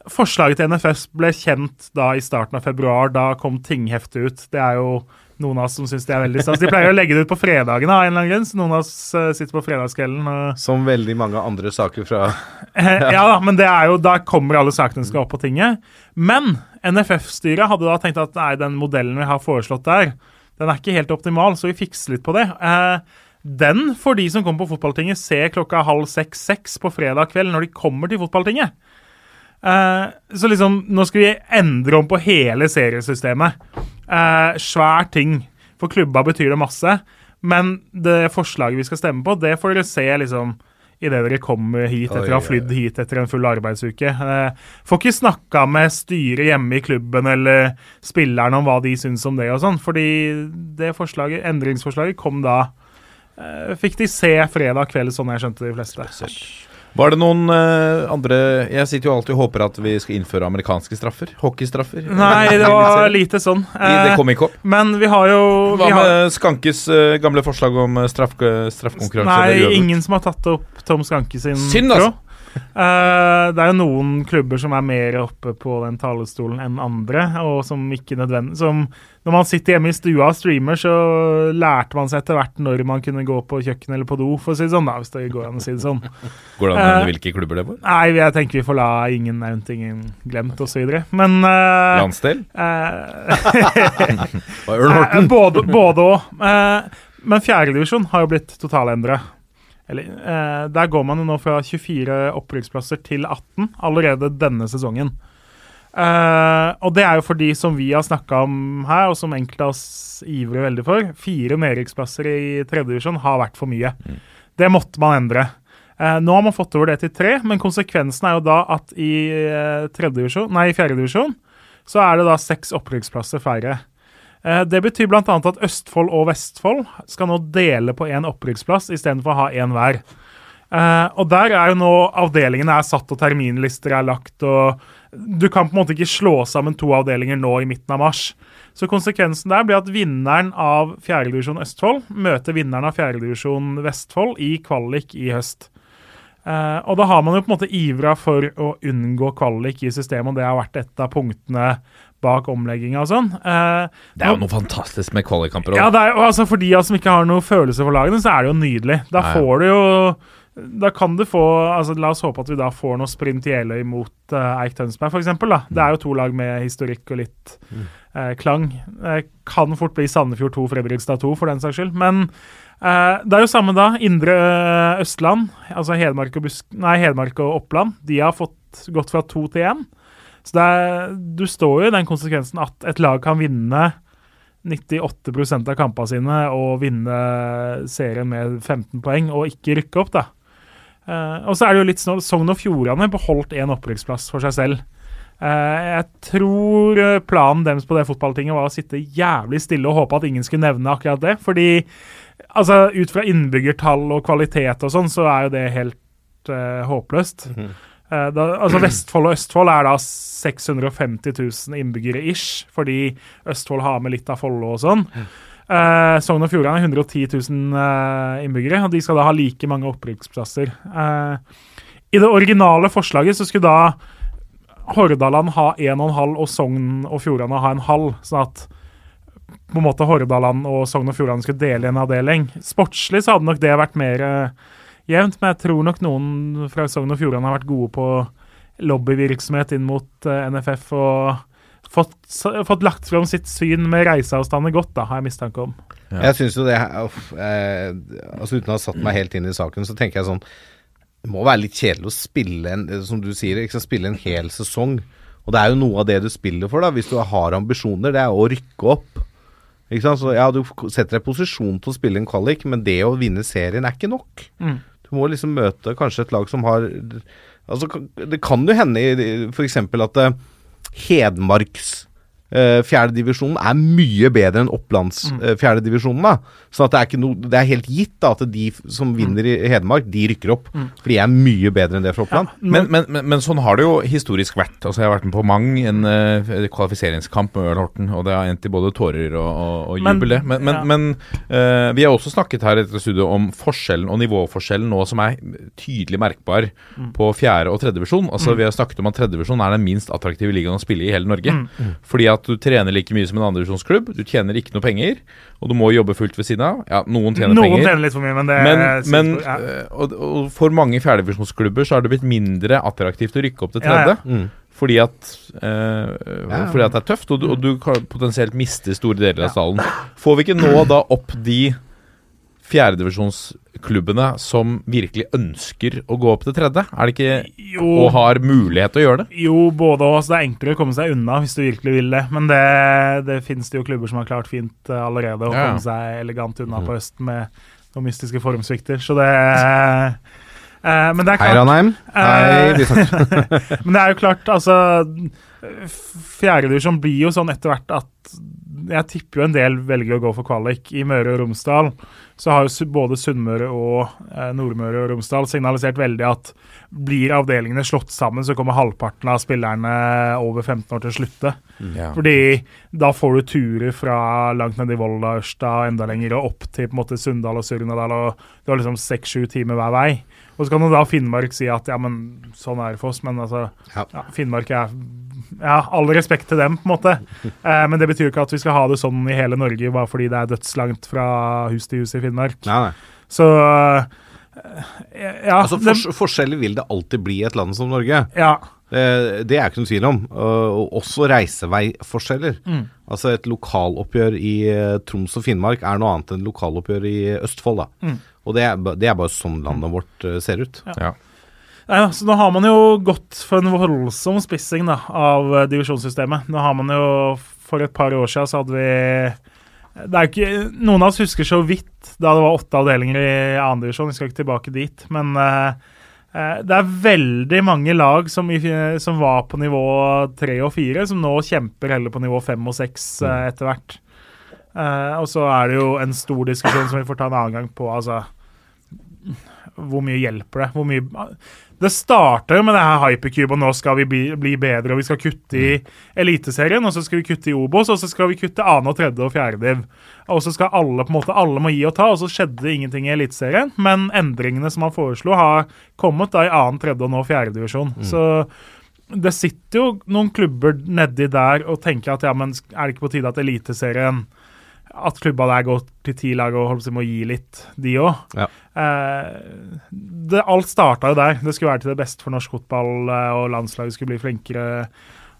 forslaget til NFS ble kjent da i starten av februar. Da kom tingheftet ut. Det er jo noen av oss som syns det er veldig stas. De pleier å legge det ut på fredagene av en eller annen grunn, så noen av oss eh, sitter på fredagskvelden og Som veldig mange andre saker fra <laughs> ja da, men det er jo, da kommer alle sakene som skal opp på tinget. Men NFF-styret hadde da tenkt at nei, den modellen vi har foreslått der, den er ikke helt optimal, så vi fikser litt på det. Eh, den får de som kommer på fotballtinget, se klokka halv seks-seks på fredag kveld når de kommer til fotballtinget. Eh, så liksom, nå skal vi endre om på hele seriesystemet. Eh, svær ting. For klubba betyr det masse. Men det forslaget vi skal stemme på, det får dere se liksom idet dere kommer hit etter å ha flydd hit etter en full arbeidsuke. Eh, får ikke snakka med styret hjemme i klubben eller spillerne om hva de syns om det og sånn, fordi det forslaget, endringsforslaget kom da eh, Fikk de se fredag kveld, sånn jeg skjønte de fleste. Var det noen uh, andre Jeg sitter jo alltid og håper at vi skal innføre amerikanske straffer. Hockeystraffer. Nei, det var lite sånn. I- Det Eh, kom ikke opp. men vi har jo Hva vi har, med Skankes uh, gamle forslag om uh, straff, straffkonkurranse? Nei, ingen som har tatt opp Tom Skanke sin Synd, altså. Eh, det er jo noen klubber som er mer oppe på den talerstolen enn andre, og som ikke nødvendig som, Når man sitter hjemme i stua og streamer, så lærte man seg etter hvert når man kunne gå på kjøkkenet eller på do, for å si det sånn, da, hvis det går an å si det sånn. Går det an å Eh, nevne hvilke klubber det var? Nei, jeg tenker vi får la ingen nevnt, ingen glemt, osv. Men uh, Landsdel? <laughs> Uh, <laughs> Eh? Både. Eh, men fjerdedivisjon har jo blitt totalendra. Eller, eh, der går man jo nå fra 24 opprykksplasser til 18 allerede denne sesongen. Eh, og det er jo for de som vi har snakka om her, og som enkelte av oss ivrer veldig for. Fire nedrykksplasser i tredjedivisjon har vært for mye. Det måtte man endre. Eh, nå har man fått over det til tre, men konsekvensen er jo da at i eh, tredje divisjon, nei, i fjerde divisjon så er det da seks opprykksplasser færre. Eh, det betyr bl.a. at Østfold og Vestfold skal nå dele på én opprykksplass istedenfor å ha én hver. Eh, og der er jo nå avdelingene er satt og terminlister er lagt, og du kan på en måte ikke slå sammen to avdelinger nå i midten av mars. Så konsekvensen der blir at vinneren av fjerdedivisjon Østfold møter vinneren av fjerdedivisjon Vestfold i kvalik i høst. Uh, og da har man jo på en måte ivra for å unngå kvalik i systemet, og det har vært et av punktene bak omlegginga og sånn. Eh, Det er jo noe fantastisk med kvalikkamper. ja, er, og altså For de som ikke har noe følelse for lagene, så er det jo nydelig. Da ja. får du jo Da kan du få altså La oss håpe at vi da får noe sprint Jeløy mot uh, Eik Tønsberg, f.eks. Det er jo to lag med historikk og litt eh, klang. Det kan fort bli Sandefjord 2, Fredrikstad 2, for den saks skyld. Men eh, det er jo samme da. Indre eh, Østland, altså Hedmark og, Busk nei, Hedmark og Oppland, de har fått gått fra to til én. Så er, du står jo i den konsekvensen at et lag kan vinne 98% av kampene sine og vinne serien med 15 poeng og ikke rykke opp, da. Uh, og så er det jo litt sånn Sogn og Fjordane beholdt én opprykksplass for seg selv. Uh, jeg tror eh, planen deres på det fotballtinget var å sitte jævlig stille og håpe at ingen skulle nevne akkurat det. Fordi altså, ut fra innbyggertall og kvalitet og sånn, så er jo det helt uh, håpløst. Eh, da, altså Vestfold og Østfold er da 650 000 innbyggere ish, fordi Østfold har med litt av Follo og sånn. Uh, Sogn og Fjordane er 110 000 uh, innbyggere, og de skal da ha like mange opprykksplasser. Uh, I det originale forslaget så skulle da Hordaland ha 1,5 og Sogn og Fjordane ha en halv, sånn at på en måte Hordaland og Sogn og Fjordane skulle dele en avdeling. Sportslig så hadde nok det vært mer eh, jevnt, men jeg tror nok noen fra Sogn og Fjordane har vært gode på lobbyvirksomhet inn mot eh, NFF og fått, fått lagt fram sitt syn med reiseavstander godt, da, har jeg mistanke om. Ja. Jeg synes jo det uff, eh, altså Uten å ha satt meg helt inn i saken, så tenker jeg sånn Det må være litt kjedelig å spille en Som du sier, ikke spille en hel sesong. Og det er jo noe av det du spiller for, da hvis du har ambisjoner. Det er å rykke opp. Ikke sant? Så ja, du setter deg i posisjon til å spille en kvalik, men det å vinne serien er ikke nok. Mm. Du må liksom møte kanskje et lag som har Altså, det kan jo hende f.eks. at eh, Hedmarks eh, fjerdedivisjonen er mye bedre enn Opplands uh, eh, fjerdedivisjonen. da. Så at det er, ikke noe, det er helt gitt da, at de som vinner i Hedmark, de rykker opp. For de er mye bedre enn det fra Oppland. Men, men, men, men sånn har det jo historisk vært. Altså Jeg har vært med på mang en uh, kvalifiseringskamp med Ørn Horten, og det har endt i både tårer og, og, og Men- jubel, det. Men, men, ja. men eh, vi har også snakket her etter studio om forskjellen og nivåforskjellen nå som er tydelig merkbar Mm. på fjerde- og tredjevisjon. Altså Vi har snakket om at tredjevisjon er den minst attraktive ligaen å spille i hele Norge. Mm. Fordi at du trener like mye som en andredivisjonsklubb, du tjener ikke noe penger, og du må jobbe fullt ved siden av. Ja, noen tjener Noen penger. tjener litt for mye, men det Men, men jeg- ja. øh, og, og for mange fjerdedivisjonsklubber så har det blitt mindre attraktivt å rykke opp til Ja, ja. tredje. Mm. Fordi, at, eh, Ja. fordi at det er tøft, og du, og du kan potensielt miste store deler av stallen. Får vi ikke nå da opp de fjerdedivisjonsklubbene som virkelig ønsker å gå opp til tredje? Er det ikke Jo, Og har mulighet til å gjøre det? jo, både og. Så det er enklere å komme seg unna hvis du virkelig vil det. Men det, det finnes det jo klubber som har klart fint eh, allerede å Ja, komme seg elegant unna på høsten med noen mystiske formsvikter. Så det eh, Men det er Hei, klart Ranheim. Hei, Eh, vi snakkes. <laughs> Men det er jo klart, altså Fjerdedivisjon blir jo sånn etter hvert at Jeg tipper jo en del velger å gå for kvalik. I Møre og Romsdal så har jo både Sunnmøre og eh, Nordmøre og Romsdal signalisert veldig at blir avdelingene slått sammen, så kommer halvparten av spillerne over 15 år til å slutte. Ja. Fordi da får du turer fra langt ned i Volda, Ørsta og enda lenger, og opp til på en måte Sunndal og Surnadal, og du har liksom seks-sju timer hver vei. Og så kan jo da Finnmark si at ja, men sånn er det for oss, men altså Ja. ja, Finnmark er Ja, all respekt til dem, på en måte. Eh, men det betyr jo ikke at vi skal ha det sånn i hele Norge bare fordi det er dødslangt fra hus til hus i Finnmark. Nei, nei. Så eh, ja, Altså, det, fors forskjeller vil det alltid bli i et land som Norge. ja, Det, Det er ikke noen tvil om. Og og også reiseveiforskjeller. Mm. Altså et lokaloppgjør i eh, Troms og Finnmark er noe annet enn lokaloppgjør i Østfold. da. Mm. Og det er, det er bare sånn landet vårt eh, ser ut. Ja. Ja. Nei, så nå har man jo gått for en voldsom spissing da, av eh, divisjonssystemet. Nå har man jo For et par år siden så hadde vi det er ikke, Noen av oss husker så vidt da det var åtte avdelinger i andredivisjon. divisjon. Vi skal ikke tilbake dit. Men eh, det er veldig mange lag som, som var på nivå tre og fire, som nå kjemper heller på nivå fem og seks uh, etter hvert. Uh, og så er det jo en stor diskusjon som vi får ta en annen gang på. altså hvor mye hjelper det? Hvor mye Det starter jo med det her hypercube, og nå skal vi bli, bli bedre, og vi skal kutte i Eliteserien, og så skal vi kutte i Obos, og så skal vi kutte annen og tredje og fjerde div. Og så skal alle på en måte, alle må gi og ta, og så skjedde ingenting i Eliteserien. Men endringene som han foreslo, har kommet da i annen, tredje og nå fjerde divisjon. Så det sitter jo noen klubber nedi der og tenker at ja, men er det ikke på tide at Eliteserien at klubba der går til ti lag og holdt på må gi litt, de òg. Ja. Eh, alt starta jo der. Det skulle være til det beste for norsk fotball, eh, og landslaget skulle bli flinkere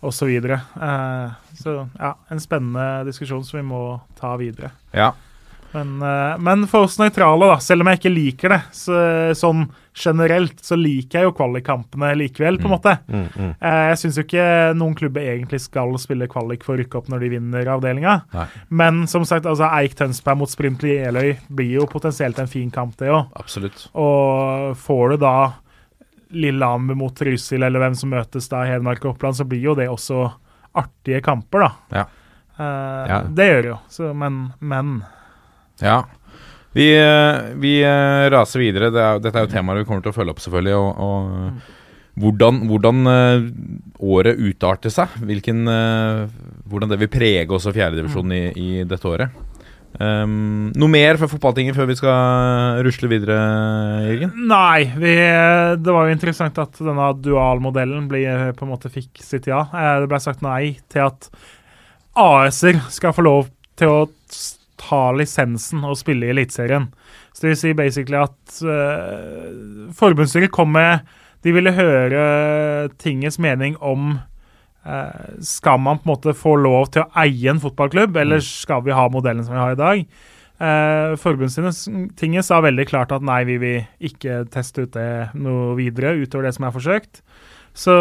osv. Så, eh, så ja, en spennende diskusjon som vi må ta videre. Ja. Men, eh, men for oss nøytrale, da, selv om jeg ikke liker det så, sånn generelt, så liker jeg jo kvalikkampene likevel, på en måte. Mm, mm. Eh, Jeg syns jo ikke noen klubber egentlig skal spille kvalik for å rykke opp når de vinner avdelinga. Men som sagt, altså Eik Tønsberg mot Sprint Jeløy blir jo potensielt en fin kamp, det òg. Og får du da Lillehammer mot Trysil, eller hvem som møtes da i Hedmark og Oppland, så blir jo det også artige kamper, da. Ja. Uh, Ja. Det gjør det jo. Så, men, men Ja. Vi, eh, vi eh, raser videre. Det er, dette er jo temaer vi kommer til å følge opp, selvfølgelig. Og, og hvordan, hvordan eh, året utarter seg. Hvilken, hvordan det vil prege også fjerdedivisjonen i, i dette året. Um, noe mer fra fotballtinget før vi skal rusle videre, Jørgen? Nei, vi, det var jo interessant at denne dualmodellen ble, på en måte fikk sitt ja. Det ble sagt nei til at AS-er skal få lov til å ta lisensen og spille i Eliteserien. Så det vil si basically at uh, forbundsstyret kom med De ville høre tingets mening om uh, Skal man på en måte få lov til å eie en fotballklubb, eller skal vi ha modellen som vi har i dag? Uh, Forbundstinget sa veldig klart at nei, vi vil ikke teste ut det noe videre utover det som er forsøkt. Så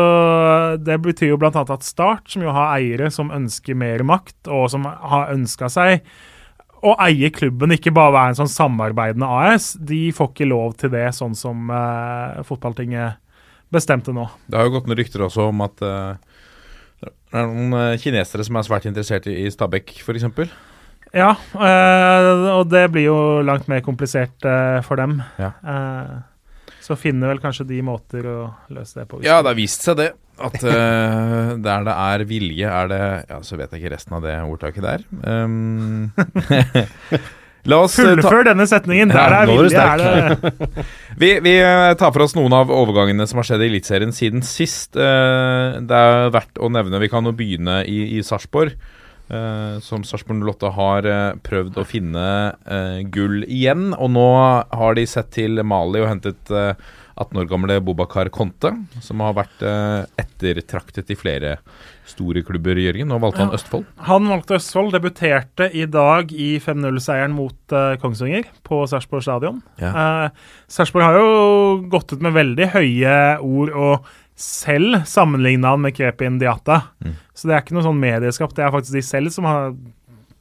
det betyr jo bl.a. at Start, som jo har eiere som ønsker mer makt, og som har ønska seg å eie klubben, ikke bare være en sånn samarbeidende AS, de får ikke lov til det, sånn som eh, fotballtinget bestemte nå. Det har jo gått noen rykter også om at eh, det er noen eh, kinesere som er svært interessert i, i Stabæk, f.eks. Ja, eh, og det blir jo langt mer komplisert eh, for dem. Ja. Eh, så finner vel kanskje de måter å løse det på. Ja, det har vist seg det. At uh, <laughs> der det er vilje, er det Ja, så vet jeg ikke resten av det ordtaket der. Um, <laughs> la oss eh, ta Fullfør denne setningen! Der Ja, er vilje, er det <laughs> Vi, vi eh, tar for oss noen av overgangene som har skjedd i Eliteserien siden sist. Eh, det er verdt å nevne Vi kan jo begynne i, i Sarpsborg. Eh, som Sarpsborg 08 har uh, prøvd å finne uh, gull igjen. Og nå har de sett til Mali og hentet eh, 18 år gamle Bobakar Conte, som har vært ettertraktet i flere store klubber, Jørgen. Nå valgte han Ja. Østfold. Han valgte Østfold, debuterte i dag i 5-0-seieren mot Kongsvinger på Sarpsborg stadion. Uh, Sarpsborg har jo gått ut med veldig høye ord og selv sammenligna han med Krepin Diata. Mm. Så det er ikke noe sånn medieskapt, det er faktisk de selv som har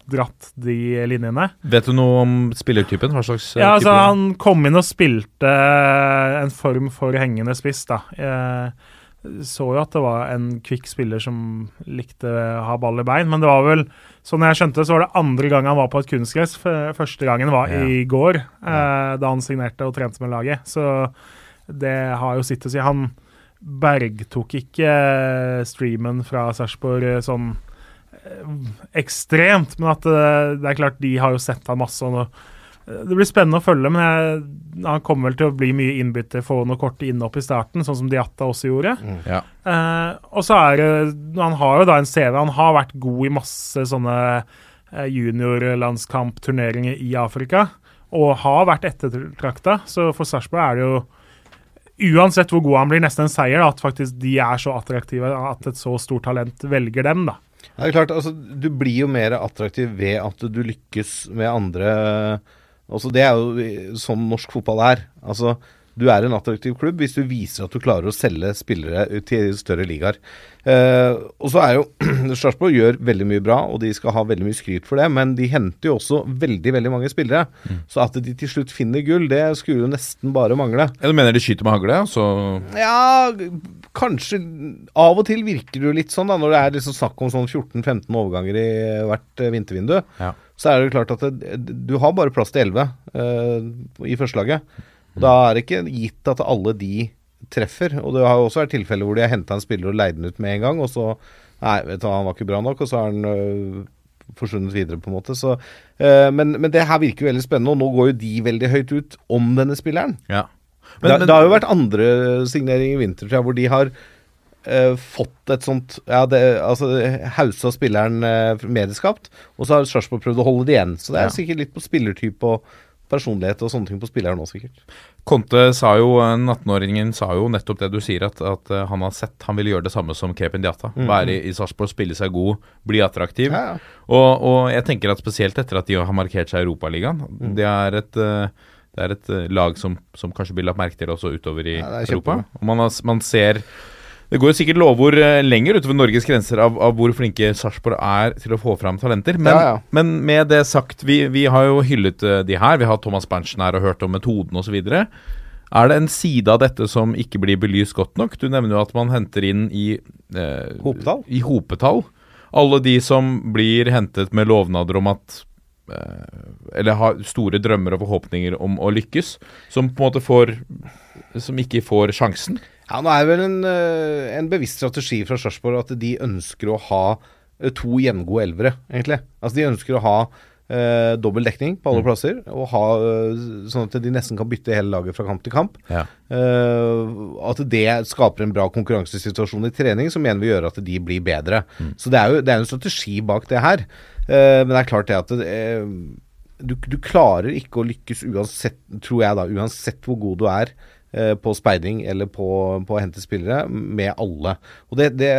dratt de linjene. Vet du noe om spillertypen? Hva slags eh, Ja, altså? Han kom inn og spilte eh, en form for hengende spiss, da. Jeg så jo at det var en kvikk spiller som likte å ha ball i bein, men det var vel Sånn jeg skjønte, så var det andre gang han var på et kunstgress. Første gangen var Ja. i går, ja. da han signerte og trente med laget. Så det har jo sitt å si. Han bergtok ikke eh, streamen fra Sarpsborg sånn ekstremt, men at det er klart de har jo sett han masse. og det blir spennende å følge, men jeg, han kommer vel til å bli mye innbytter, få noen korte innhopp i starten, sånn som Diatta også gjorde. Ja. Eh, og så er det Han har jo da en CV. Han har vært god i masse sånne juniorlandskampturneringer i Afrika, og har vært ettertrakta. Så for Sarpsborg er det jo Uansett hvor god han blir, nesten en seier da, at faktisk de er så attraktive at et så stort talent velger dem. da. Det er klart, altså, Du blir jo mer attraktiv ved at du lykkes med andre altså, Det er jo sånn norsk fotball er. Altså, du er en attraktiv klubb hvis du viser at du klarer å selge spillere til større ligaer. Eh, og så er jo <clears throat> Sarpsborg gjør veldig mye bra, og de skal ha veldig mye skryt for det, men de henter jo også veldig veldig mange spillere. Så at de til slutt finner gull, det skulle jo nesten bare mangle. Ja, du mener de skyter med hagle? Så Ja, kanskje Av og til virker det jo litt sånn, da, når det er liksom snakk om sånn 14-15 overganger i hvert eh, vintervindu. Ja. Så er det jo klart at det, du har bare plass til 11 uh, i førstelaget. Da er det ikke gitt at alle de treffer. Og det har jo også vært tilfeller hvor de har henta en spiller og leid den ut med en gang, og så Nei, vet du, hva, han var ikke bra nok, og så har han øh, forsvunnet videre, på en måte. Så, øh, men, men det her virker jo veldig spennende, og nå går jo de veldig høyt ut om denne spilleren. ja. det, det har jo vært andre signeringer i vinter tror jeg, hvor de har øh, fått et sånt Ja, det, altså Hausa spilleren øh, medieskapt, og så har Sarpsborg prøvd å holde det igjen. Så det er Ja. sikkert litt på spillertype og personlighet og sånne ting på spilleren òg, sikkert. Conte sa jo, eh, 18-åringen sa jo nettopp det du sier, at, at eh, han har sett Han ville gjøre det samme som Krepin Diata. Være i, i Sarpsborg, spille seg god, bli attraktiv. Ja, ja. Og, og jeg tenker at spesielt etter at de har markert seg i Europaligaen Det er et eh, det er et eh, lag som, som kanskje blir lagt merke til også utover i Ja, Europa. Og man, har, man ser Det går sikkert lovord eh, lenger utover Norges grenser av, av hvor flinke Sarpsborg er til å få fram talenter. Men, Ja, ja. men med det sagt, vi, vi har jo hyllet eh, de her. Vi har Thomas Berntsen her og hørt om metoden osv. Er det en side av dette som ikke blir belyst godt nok? Du nevner jo at man henter inn i eh, Hopetall? I hopetall. Alle de som blir hentet med lovnader om at eh, Eller har store drømmer og forhåpninger om å lykkes, som på en måte får Som ikke får sjansen. Ja, nå er det vel en, øh, en bevisst strategi fra Sarpsborg at de ønsker å ha øh, to jevngode elvere, egentlig. Altså de ønsker å ha eh, dobbel dekning på alle plasser, og ha øh, sånn at de nesten kan bytte hele laget fra kamp til kamp. Ja. Eh, at det skaper en bra konkurransesituasjon i trening, som igjen vil gjøre at de blir bedre. Så det er jo det er en strategi bak det her. Eh, men det er klart det at det, eh, du, du klarer ikke å lykkes uansett, tror jeg da, uansett hvor god du er eh, på speiding eller på, på å hente spillere, med alle. Og, det, det,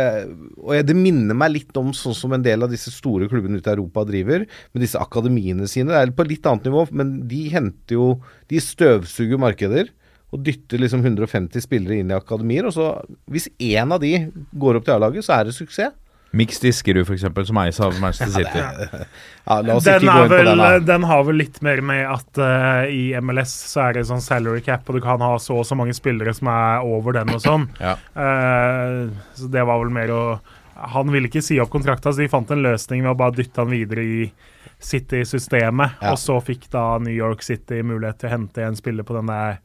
og det minner meg litt om sånn som en del av disse store klubbene ute i Europa driver, med disse akademiene sine. Det er på litt annet nivå, men de henter jo De støvsuger markeder. Og dytter liksom 150 spillere inn i akademier. Og så, hvis én av de går opp til A-laget, så er det suksess. Mix Diskerud, f.eks., som eies av Manchester City. Ja, Den, vel, den. den har vel litt mer med at uh, i MLS så er det sånn salary cap, og du kan ha så og så mange spillere som er over den og sånn. Ja. Uh, så det var vel mer å Han ville ikke si opp kontrakta, så de fant en løsning med å bare dytte han videre i City-systemet. Ja. Og så fikk da New York City mulighet til å hente en spiller på den der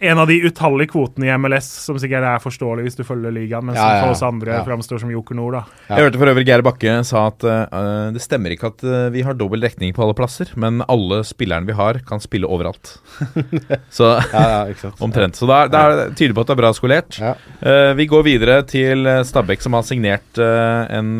en av de utallige kvotene i MLS, som sikkert er forståelig hvis du følger ligaen, men som Ja, ja, for oss andre ja. framstår som Joker Nord, da. Ja. Jeg hørte for øvrig Geir Bakke sa at uh, det stemmer ikke at uh, vi har dobbel dekning på alle plasser, men alle spillerne vi har, kan spille overalt. <laughs> Så Ja, ja, <laughs> omtrent. Så det er- det er- tyder på at det er bra skolert. Ja. Eh, vi går videre til Stabæk, som har signert en,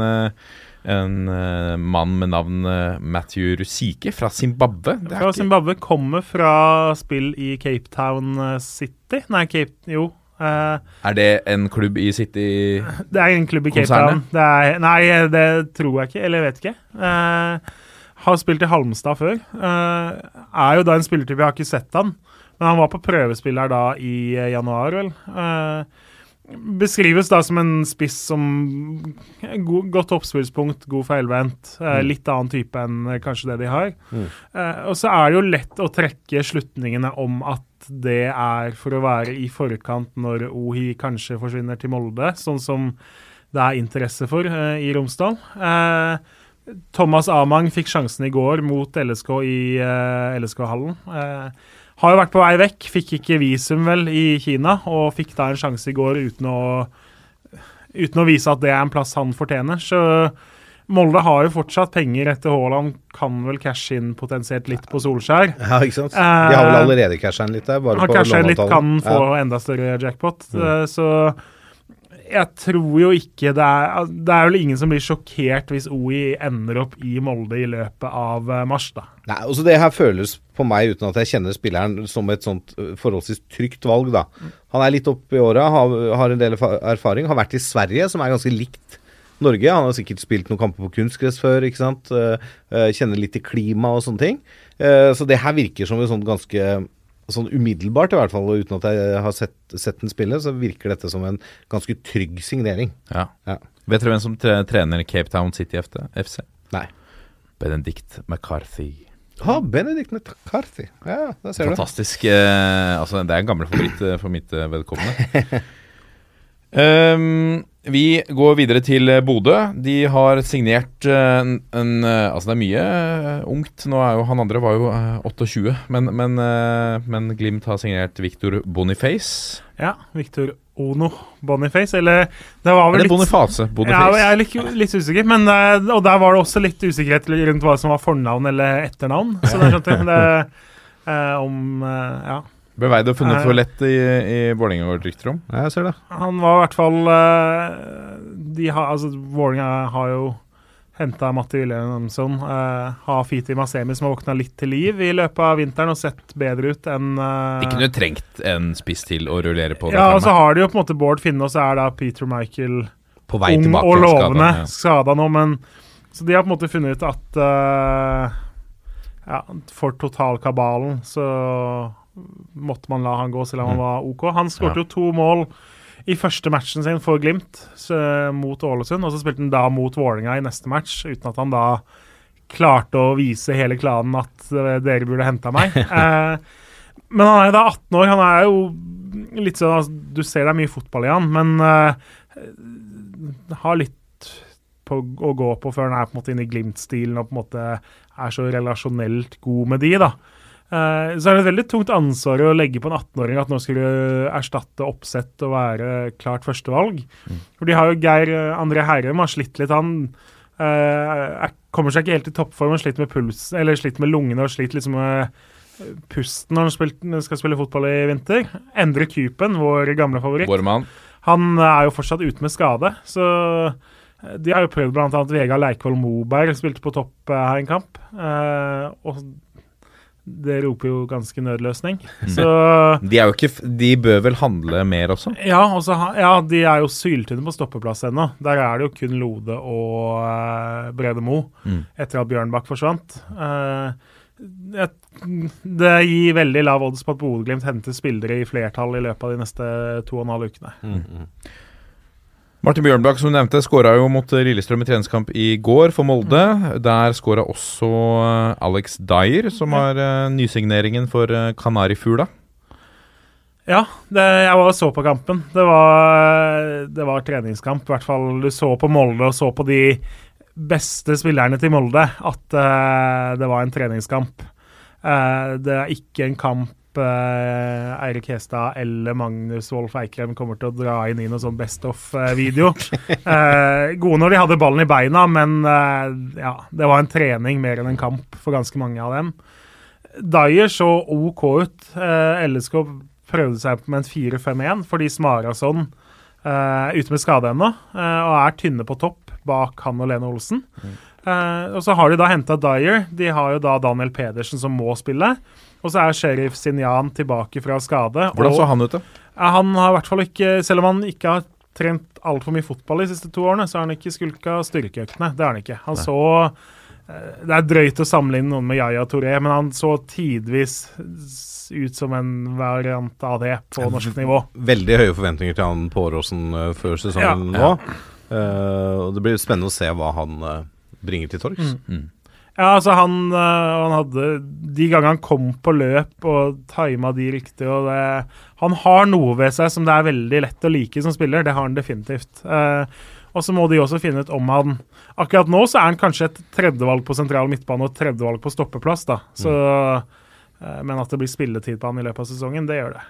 en uh, mann med navn eh, Matthew Rusike fra Zimbabwe. Det Fra Zimbabwe kommer fra spill i Cape Town eh, City Nei, Cape Jo. Uh, Er det en klubb i City <laughs> det er en klubb i Cape Town. Det er, nei, det tror jeg ikke. Eller jeg vet ikke. Har spilt i Halmstad før. Er jo da en spillertype Jeg har ikke sett han, men han var på prøvespill her da i januar, vel. Eh, beskrives da som en spiss som god, Godt oppspillspunkt, god feilvendt. Eh, litt annen type enn eh, kanskje det de har. Eh, og så er det jo lett å trekke slutningene om at det er for å være i forkant når Ohi kanskje forsvinner til Molde, sånn som det er interesse for eh, i Romsdal. Eh, Thomas Amang fikk sjansen i går mot LSK i LSK-hallen. Eh, har jo vært på vei vekk, fikk ikke visum vel i Kina, og fikk da en sjanse i går uten å, uten å vise at det er en plass han fortjener. Så Molde har jo fortsatt penger etter Haaland, kan vel cashe inn potensielt litt på Solskjær. Ja, ikke sant. De har vel allerede casha inn litt der, bare Han på litt, kan få få enda større jackpot. Mm. Så jeg tror jo ikke det er Det er vel ingen som blir sjokkert hvis OI ender opp i Molde i løpet av eh, mars, da. Nei, også Det her føles på meg, uten at jeg kjenner spilleren, som et sånt forholdsvis trygt valg. da. Han er litt oppe i åra, har, har en del erfaring. Har vært i Sverige, som er ganske likt Norge. Han har sikkert spilt noen kamper på kunstgress før. ikke sant? Eh, eh, kjenner litt til klima og sånne ting. Eh, så det her virker som et sånt ganske sånn umiddelbart i hvert fall, uten at jeg har sett, sett den spille, så virker dette som en ganske trygg signering. Ja. Ja. Vet dere hvem som tre trener Cape Town City FC? Nei. Benedict McCarthy. Ha, Benedict McCarthy. Ja, der ser du. Fantastisk. Eh, altså, det er en gammel favoritt eh, for mitt eh, vedkommende. <laughs> Ehm, vi går videre til eh, Bodø. De har signert eh, en, en eh, Altså, det er mye ungt. Nå er jo Han andre var jo eh, 28, men, men, men Glimt har signert Victor Boniface. Ja, Victor Ono Boniface, eller Det var vel Eller litt Boniface. Boniface. Ja, jeg er litt, litt usikker, men Og der var det også litt usikkerhet rundt hva som var fornavn eller etternavn. Så det skjønte jeg. Det, om Ja. Ble Veid og funnet for lett i, i Vålerenga, går det rykter om. Ja, jeg ser det. Han var i hvert fall eh, De har Altså, Vålerenga har jo henta Matti Wilhelmsson. Uh, har Fiti Masemi som har våkna litt til liv i løpet av vinteren og sett bedre ut enn uh, Ikke noe trengt en spiss til å rullere på. Ja, og så har de jo på en måte Bård Finne, og så er da Peter Michael På vei ung tilbake. og lovende. skada, ja. Skada nå, men Så de har på en måte funnet ut at uh, Ja, for totalkabalen så måtte man la han gå, selv om han var OK. Han skåret Ja. jo to mål i første matchen sin for Glimt så, mot Ålesund, og så spilte han da mot Vålerenga i neste match, uten at han da klarte å vise hele klanen at eh, dere burde henta meg. <laughs> Eh, men han er jo da 18 år. Han er jo litt sånn altså, Du ser det er mye fotball i han, men eh, har litt på å gå på før han er på en måte inne i Glimt-stilen og på en måte er så relasjonelt god med de, da. Eh, så er det et veldig tungt ansvar å legge på en 18-åring at nå skulle du erstatte oppsett og være klart førstevalg. For de har jo Geir eh, André Herrem har slitt litt, han. Uh, er, kommer seg ikke helt i toppform og sliter med puls, eller sliter med lungene og sliter liksom med pusten når han spilt, skal spille fotball i vinter. Endre Kupen, vår gamle favoritt. Vår mann. Han er jo fortsatt ute med skade, så de har jo prøvd bl.a. Vegard Leikvoll Moberg, spilte på topp her en kamp. Uh, og det roper jo ganske nødløsning. Så De, er jo ikke, de bør vel handle mer også? ja, også, ja, de er jo syltynne på stoppeplass ennå. Der er det jo kun Lode og uh, Brede Mo Mm. etter at Bjørnbakk forsvant. Uh, et, det gir veldig lav odds på at Bodø-Glimt henter spillere i flertall i løpet av de neste to og en halv ukene. Martin Bjørnbakk, som du nevnte, skåra jo mot Lillestrøm i treningskamp i går for Molde. Der skåra også eh, Alex Dyer, som har eh, nysigneringen for eh, Kanarifugla. Ja, det, jeg var og så på kampen. Det var, det var treningskamp. I hvert fall du så på Molde og så på de beste spillerne til Molde at uh, det var en treningskamp. Uh, det er ikke en kamp eh, Eirik Hestad eller Magnus Wolff Eikrem kommer til å dra inn i noe sånn Best of-video. <laughs> Eh, gode når de hadde ballen i beina, men eh, ja, det var en trening mer enn en kamp for ganske mange av dem. Dyer så OK ut. Eh, LSK prøvde seg med en 4-5-1 fordi Smarason uh, ute med skade ennå, eh, og er tynne på topp bak han og Lene Olsen. Uh, og så har de da henta Dyer. De har jo da Daniel Pedersen som må spille. Og så er Sheriff Sinjan tilbake fra skade. Hvordan så han ut, da? Han har i hvert fall ikke Selv om han ikke har trent altfor mye fotball de siste to årene, så har han ikke skulka styrkeøktene. Det har han ikke. Han så eh, Det er drøyt å sammenligne noen med Yaya Touré, men han så tidvis ut som en variant av det på norsk nivå. Veldig høye forventninger til han på Åråsen uh, før sesongen Ja, nå. Eh, og Det blir spennende å se hva han uh, bringer til torgs. Ja, altså han, øh, han hadde De gangene han kom på løp og tima de riktig og det, Han har noe ved seg som det er veldig lett å like som spiller. Det har han definitivt. Eh, og så må de også finne ut om han Akkurat nå så er han kanskje et tredjevalg på sentral midtbane og et tredjevalg på stoppeplass, da. Så, eh, men at det blir spilletid på han i løpet av sesongen, det gjør det.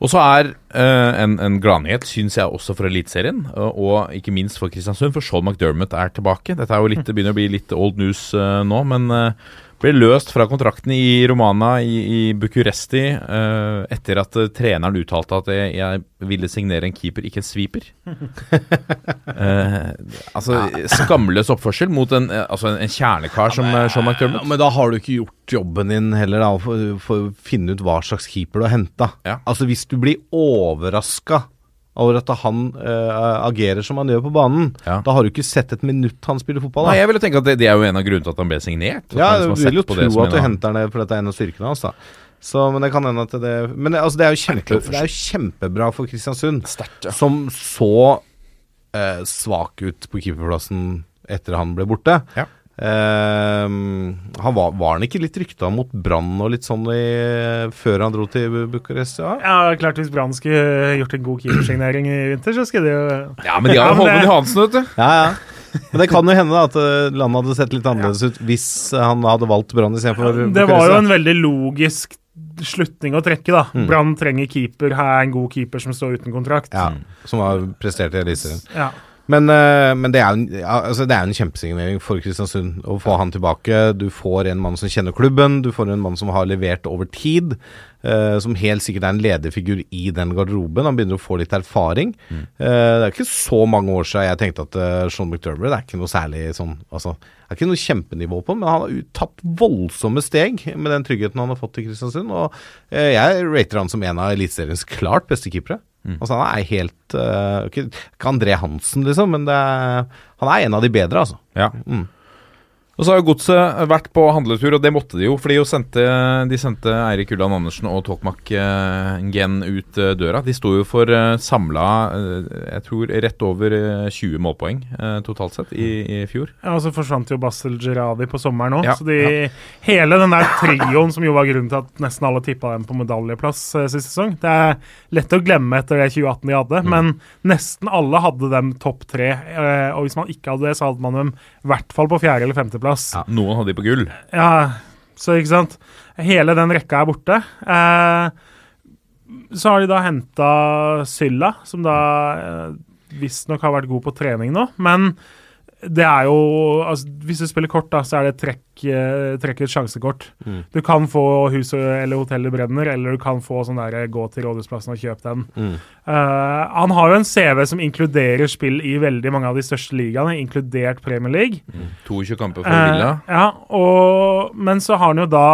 Og så er uh, en, en gladnyhet, syns jeg, også for Eliteserien, og, og ikke minst for Kristiansund, for Shaul McDermott er tilbake. Dette er jo litt, begynner å bli litt old news uh, nå, men uh, ble løst fra kontrakten i Romana i, i Bucuresti uh, etter at eh, treneren uttalte at jeg, jeg ville signere en keeper, ikke en sweeper. uh, <laughs> altså skamløs oppførsel mot en, altså en, en kjernekar som Sean McDermott. men da har du ikke gjort jobben din heller, da, for, for å finne ut hva slags keeper du har henta. Ja. Altså, hvis du blir overraska over at han uh, agerer som han gjør på banen, Ja. da har du ikke sett et minutt han spiller fotball. Nei, Da. jeg ville tenke at det, det er jo en av grunnene til at han ble signert. Ja, du vil jo tro at du henter det for dette er en av styrkene hans. da. Så, men det kan hende at det Men det, altså, det, er, kjempe, det er jo kjempebra for Kristiansund, som så eh, svak ut på keeperplassen etter han ble borte. Ja. Eh, han var, var han ikke litt rykta mot Brann og litt sånn i, før han dro til Bu- Bucuresti? Ja? Ja, klart Hvis Brann skulle gjort en god keepersignering i vinter, så skulle de jo Ja, men de har jo men Håvard det- Johansen, vet du. Ja, ja. Men det kan jo hende da at eh, landet hadde sett litt annerledes ut hvis han hadde valgt Brann istedenfor Det var jo en veldig logisk slutning å trekke, da. Mm. Brann trenger keeper, her er en god keeper som står uten kontrakt. Ja, som har prestert i Eliteserien. Ja. Men, eh, men det er jo altså en kjempesignering for Kristiansund å få han tilbake. Du får en mann som kjenner klubben, du får en mann som har levert over tid. Uh, som helt sikkert er en lederfigur i den garderoben. Han begynner å få litt erfaring. Eh, det er ikke så mange år siden jeg tenkte at uh, Sean McDermott er ikke noe særlig sånn altså, Det er ikke noe kjempenivå på men han har tatt voldsomme steg med den tryggheten han har fått i Kristiansund. Og jeg rater han som en av eliteseriens klart beste keepere. Altså Han er helt uh, ikke, André Hansen, liksom, men det er, han er en av de bedre, altså. Ja. Mm. Og så har jo Godset vært på handletur, og det måtte de jo. For de sendte, de sendte Eirik Ulland Andersen og Tokmak eh, Gen ut eh, døra. De sto jo for uh, samla eh, jeg tror rett over eh, 20 målpoeng eh, totalt sett i, i fjor. Ja, og så forsvant jo Basel Gerradi på sommeren òg. Ja, så de, hele den der trioen som jo var grunnen til at nesten alle tippa dem på medaljeplass eh, sist sesong Det er lett å glemme etter det 2018 de hadde, Mm. men nesten alle hadde dem topp tre. Eh, og hvis man ikke hadde det, så hadde man dem i hvert fall på fjerde- eller femteplass. Noen hadde de på gull. Ja, så ikke sant. Hele den rekka er borte. Eh, så har de da henta Sylla, som da eh, visstnok har vært god på trening nå. Men det er jo altså, Hvis du spiller kort, da, så er det trekk, eh, trekk et sjansekort. Mm. Du kan få huset eller hotellet brenner, eller du kan få sånn der gå til Rådhusplassen og kjøpe den. Mm. Uh, han har jo en CV som inkluderer spill i veldig mange av de største ligaene, inkludert Premier League. 22 kamper for Villa. Uh, ja, og, men så har han jo da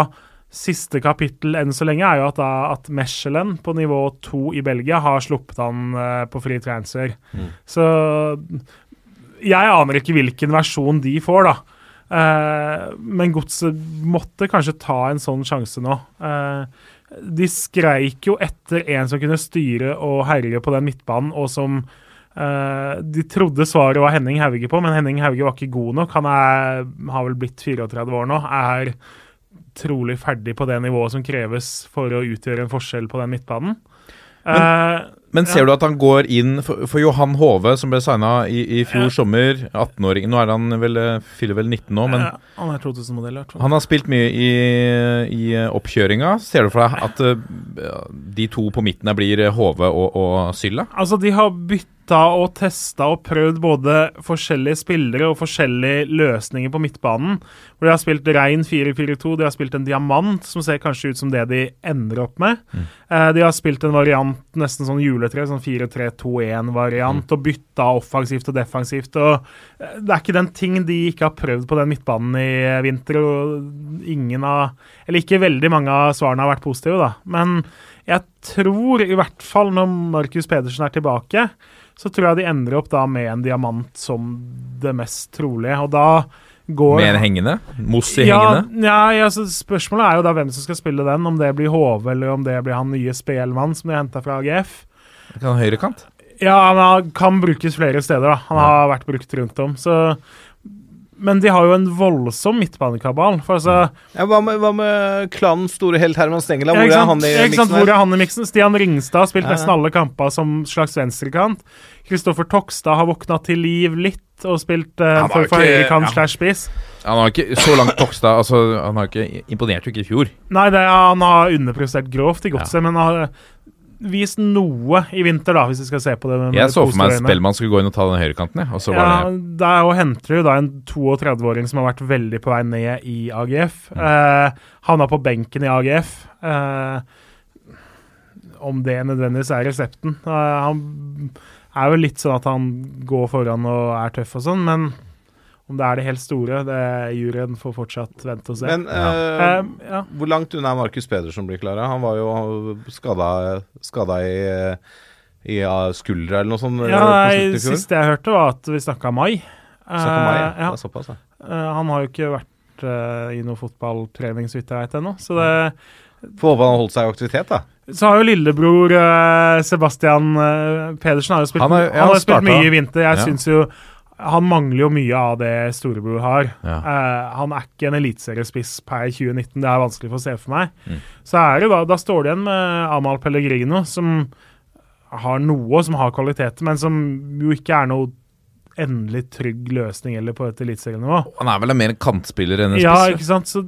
Siste kapittel enn så lenge er jo at, da, at Mechelen på nivå to i Belgia har sluppet han uh, på fri transfer. Så jeg aner ikke hvilken versjon de får, da. Eh, men Godset måtte kanskje ta en sånn sjanse nå. Eh, de skreik jo etter en som kunne styre og herje på den midtbanen, og som eh, de trodde svaret var Henning Hauge på, men Henning Hauge var ikke god nok. Han er, har vel blitt 34 år nå. Er trolig ferdig på det nivået som kreves for å utgjøre en forskjell på den midtbanen. Eh, Men ser Ja. du at han går inn for, for Johan Hove, som ble signa i, i fjor Ja. sommer, 18-åring Nå er han vel, eh, fyller vel 19 nå, men ja, han er 2000-modell, i hvert fall. han har spilt mye i, i eh, oppkjøringa. Ser du for deg at uh, de to på midten her blir Hove og, og Sylla? Altså, de har bytta og testa og prøvd både forskjellige spillere og forskjellige løsninger på midtbanen. Hvor de har spilt rein 4-4-2, de har spilt en diamant, som ser kanskje ut som det de ender opp med. Eh, de har spilt en variant, nesten sånn juletre, sånn 4-3-2-1-variant, og bytta offensivt og defensivt. og eh, Det er ikke den ting de ikke har prøvd på den midtbanen i vinter. og ingen av, Eller ikke veldig mange av svarene har vært positive, da. Men jeg tror, i hvert fall når Markus Pedersen er tilbake, så tror jeg de ender opp da med en diamant som det mest trolige. Og da går en hengende? Moss i ja, hengende? ja, altså, Spørsmålet er jo da hvem som skal spille den. Om det blir Hove, eller om det blir han nye Spelmann som de henta fra AGF. Kan han høyrekant? Ja, han kan brukes flere steder. da. Han har vært brukt rundt om. Så men de har jo en voldsom midtbanekabal. For altså, Ja, hva, med, hva med klanens store helt Herman Stengela? Ja, Hvor er han i Ja, miksen Hvor er han i miksen? Stian Ringstad har spilt Ja, ja. nesten alle kamper som slags venstrekant. Kristoffer Tokstad har våkna til liv litt og spilt uh, for, for høyrekant ja. slash spiss. Han har ikke så langt Tokstad altså, Han har ikke imponert jo ikke i fjor. Nei, det, er- han har underprestert grovt i godset, men har vist noe i vinter, da, hvis vi skal se på det. med- med Jeg så for meg at. Spellemann skulle gå inn og ta den høyrekanten, jeg. Og så Ja, det der henter du da en 32-åring som har vært veldig på vei ned i AGF. Mm. Eh, havna på benken i AGF. Eh, om det nødvendigvis er resepten. Eh, han er jo litt sånn at han går foran og er tøff og sånn, men om det er det helt store, det juryen får fortsatt vente og se. Men Ja. Eh, ja. hvor langt unna er Markus Pedersen blir klara? Han var jo skada, i, i skuldra eller noe sånt. Ja, nei, siste jeg hørte, var at vi snakka mai. Snakk om meg, ja. Eh, ja. Det er såpass, ja. Han har jo ikke vært uh, i noe fotballtrening, så vidt jeg veit ennå. Så det, Får håpe han har holdt seg i aktivitet, da. Så har jo lillebror uh, Sebastian uh, Pedersen har jo spilt, Han har- har, ja, han spilt mye i vinter. Jeg Ja. synes jo Han mangler jo mye av det storebror har. Ja. Uh, han er ikke en eliteseriespiss per 2019, det er vanskelig for å se for meg. Mm. Så er det da, da står det igjen med Amahl Pellegrino, som har noe, som har kvaliteter, men som jo ikke er noe endelig trygg løsning eller på et eliteserienivå. Han er vel mer en kantspiller enn en Ja, ikke sant? Så,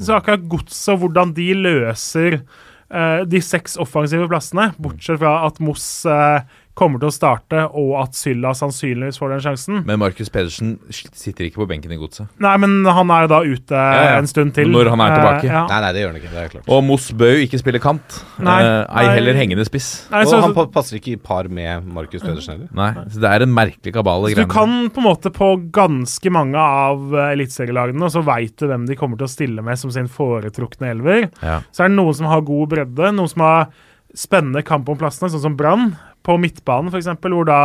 så akkurat godset og hvordan de løser uh, de seks offensive plassene, bortsett fra at Moss eh, kommer til å starte, og at Sylla sannsynligvis får den sjansen. Men Markus Pedersen sitter ikke på benken i godset. Nei, men han er jo da ute ja. en stund til. Når han er tilbake. Eh, ja. Nei, nei, det gjør han ikke. Det er klart. Og Moss bør jo ikke spille kant. Nei, Eh, ei nei. heller hengende spiss. Nei, Og han passer ikke i par med Markus Pedersen heller. Nei, så Det er en merkelig kabal. så du kan på en måte på ganske mange av uh, eliteserielagene, og så veit du hvem de kommer til å stille med som sin foretrukne elver. Ja. Så er det noen som har god bredde, noen som har spennende kamp om plassene, sånn som Brann. På midtbanen, f.eks., hvor da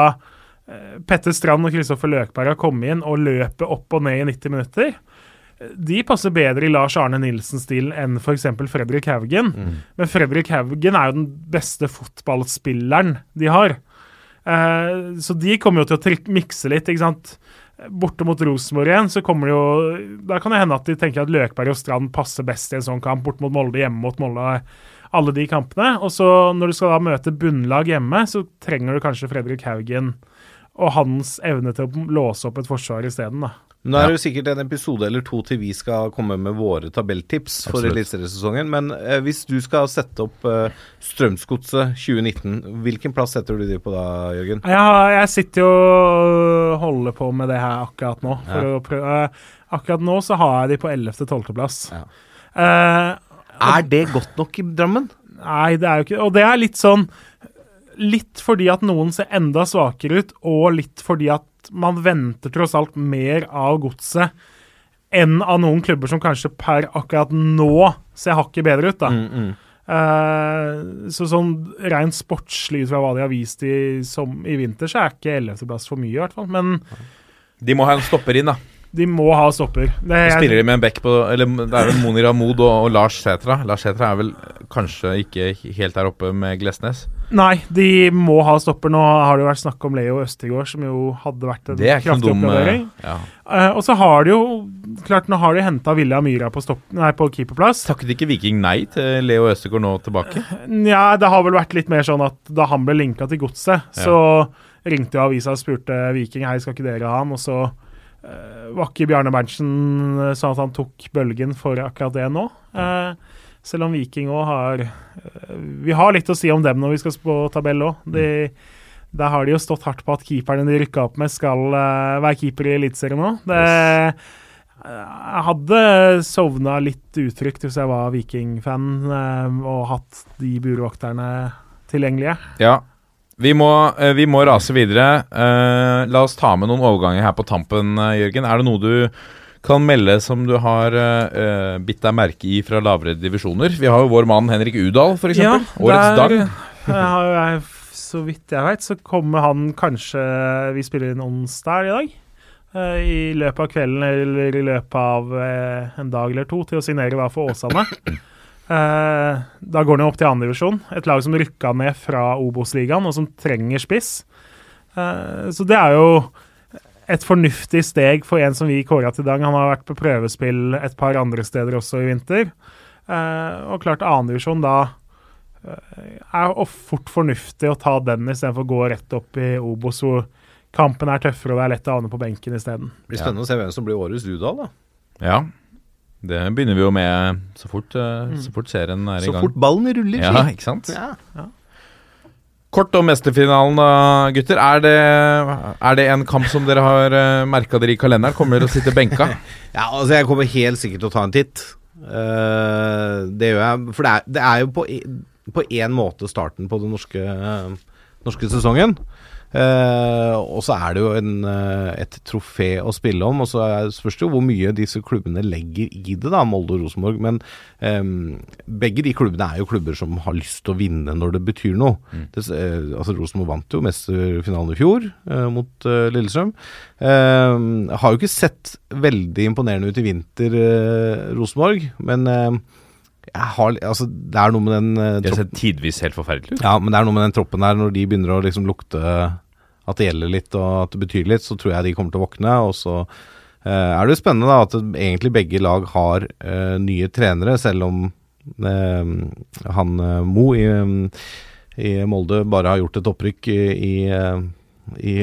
eh, Petter Strand og Kristoffer Løkberg har kommet inn og løper opp og ned i 90 minutter. De passer bedre i Lars Arne Nilsen-stilen enn f.eks. Fredrik Haugen. Men Fredrik Haugen er jo den beste fotballspilleren de har. Eh, så de kommer jo til å mikse litt, ikke sant. Borte mot Rosenborg igjen, så kommer det jo Da kan det hende at de tenker at Løkberg og Strand passer best i en sånn kamp. Borte mot Molde, hjemme mot Molde. Alle de kampene. Og så når du skal da møte bunnlag hjemme, så trenger du kanskje Fredrik Haugen og hans evne til å låse opp et forsvar isteden, da. Nå er det jo sikkert en episode eller to til vi skal komme med våre tabelltips for eliteseriesesongen. Men eh, hvis du skal sette opp eh, Strømsgodset 2019, hvilken plass setter du de på da, Jørgen? Jeg, jeg sitter jo og holder på med det her akkurat nå. For Ja. å prøve. Akkurat nå så har jeg de på 11.-12.-plass. Ja. Eh, Er det godt nok i Drammen? Nei, det er jo ikke Og det er litt sånn Litt fordi at noen ser enda svakere ut, og litt fordi at man venter tross alt mer av godset enn av noen klubber som kanskje per akkurat nå ser hakket bedre ut, da. Mm, Eh, så sånn rent sportslig ut fra hva de har vist i, som, i vinter, så er ikke 11.-plass for mye, i hvert fall. Men De må ha en stopper inn, da. De må ha stopper. Det, er, spiller de med en back på Eller det er vel Monir Ahmod og, og Lars Sætra. Lars Sætra er vel kanskje ikke helt der oppe med Glesnes. Nei, de må ha stopper. Nå har det jo vært snakk om Leo Østigård, som jo hadde vært en er kraftig oppgradering. eh, ja. Uh, og så har de jo Klart, nå har de henta Villa Myra på, stopp, nei, på keeperplass. Takket ikke Viking nei til Leo Østegård nå tilbake? Nja, det har vel vært litt mer sånn at da han ble linka til godset, så ringte jo avisa og spurte Viking hei, skal ikke dere ha han? Og så eh, var ikke Bjarne Berntsen eh, sånn at han tok bølgen for akkurat det nå. Eh, selv om Viking òg har eh, Vi har litt å si om dem når vi skal på tabell òg. De, Der har de jo stått hardt på at keeperne de rykka opp med, skal eh, være keeper i Eliteserien nå. Det Jeg hadde sovna litt utrygt hvis jeg var Viking-fan eh, og hatt de burvokterne tilgjengelige. Ja. Vi må, eh, vi må rase videre. Uh, la oss ta med noen overganger her på tampen, eh, Jørgen. Er det noe du kan melde som du har uh, bitt deg merke i fra lavere divisjoner? Vi har jo vår mann Henrik Udal, f.eks. Ja, Årets der- dag. Så vidt jeg vet, så kommer han kanskje Vi spiller inn onsdag i dag. I løpet av kvelden eller i løpet av en dag eller to til å signere hva for Åsane. Eh, da går han jo opp til andredivisjon. Et lag som rykka ned fra Obos-ligaen, og som trenger spiss. Eh, så det er jo et fornuftig steg for en som vi kåra til dag. Han har vært på prøvespill et par andre steder også i vinter. Eh, og klart andredivisjon da er fort fornuftig å ta den istedenfor å gå rett opp i Obos, hvor kampen er tøffere og det er lett å havne på benken isteden. Blir spennende å se hvem som blir årets Rudal da. Ja. Det begynner vi jo med så fort, eh, så fort serien er i gang. Så fort ballen ruller, Ja, ikke sant? Ja. Kort om mesterfinalen, da, gutter. Er det, er det en kamp som dere har uh, merka dere i kalenderen? Kommer dere til å sitte benka? <laughs> Ja, altså jeg kommer helt sikkert til å ta en titt. Uh, det gjør jeg. For det er, det er jo på, på en måte starten på den norske, uh, norske sesongen. Eh, og så er det jo en, eh, et trofé å spille om, og så spørs det jo hvor mye disse klubbene legger i det, da, Molde og Rosenborg. Men eh, begge de klubbene er jo klubber som har lyst til å vinne når det betyr noe. Det, eh, altså Rosenborg vant jo mesterfinalen i fjor eh, mot eh, Lillestrøm. Eh, har jo ikke sett veldig imponerende ut i vinter, Rosenborg, men eh, jeg har, altså, Det er noe med den uh, Det ser tidvis helt forferdelig ut. Ja, men det er noe med den troppen der, når de begynner å liksom lukte at det gjelder litt og at det betyr litt, så tror jeg de kommer til å våkne. Og så uh, er det jo spennende da at egentlig begge lag har uh, nye trenere, selv om eh, han Mo i, i Molde bare har gjort et opprykk i, i, i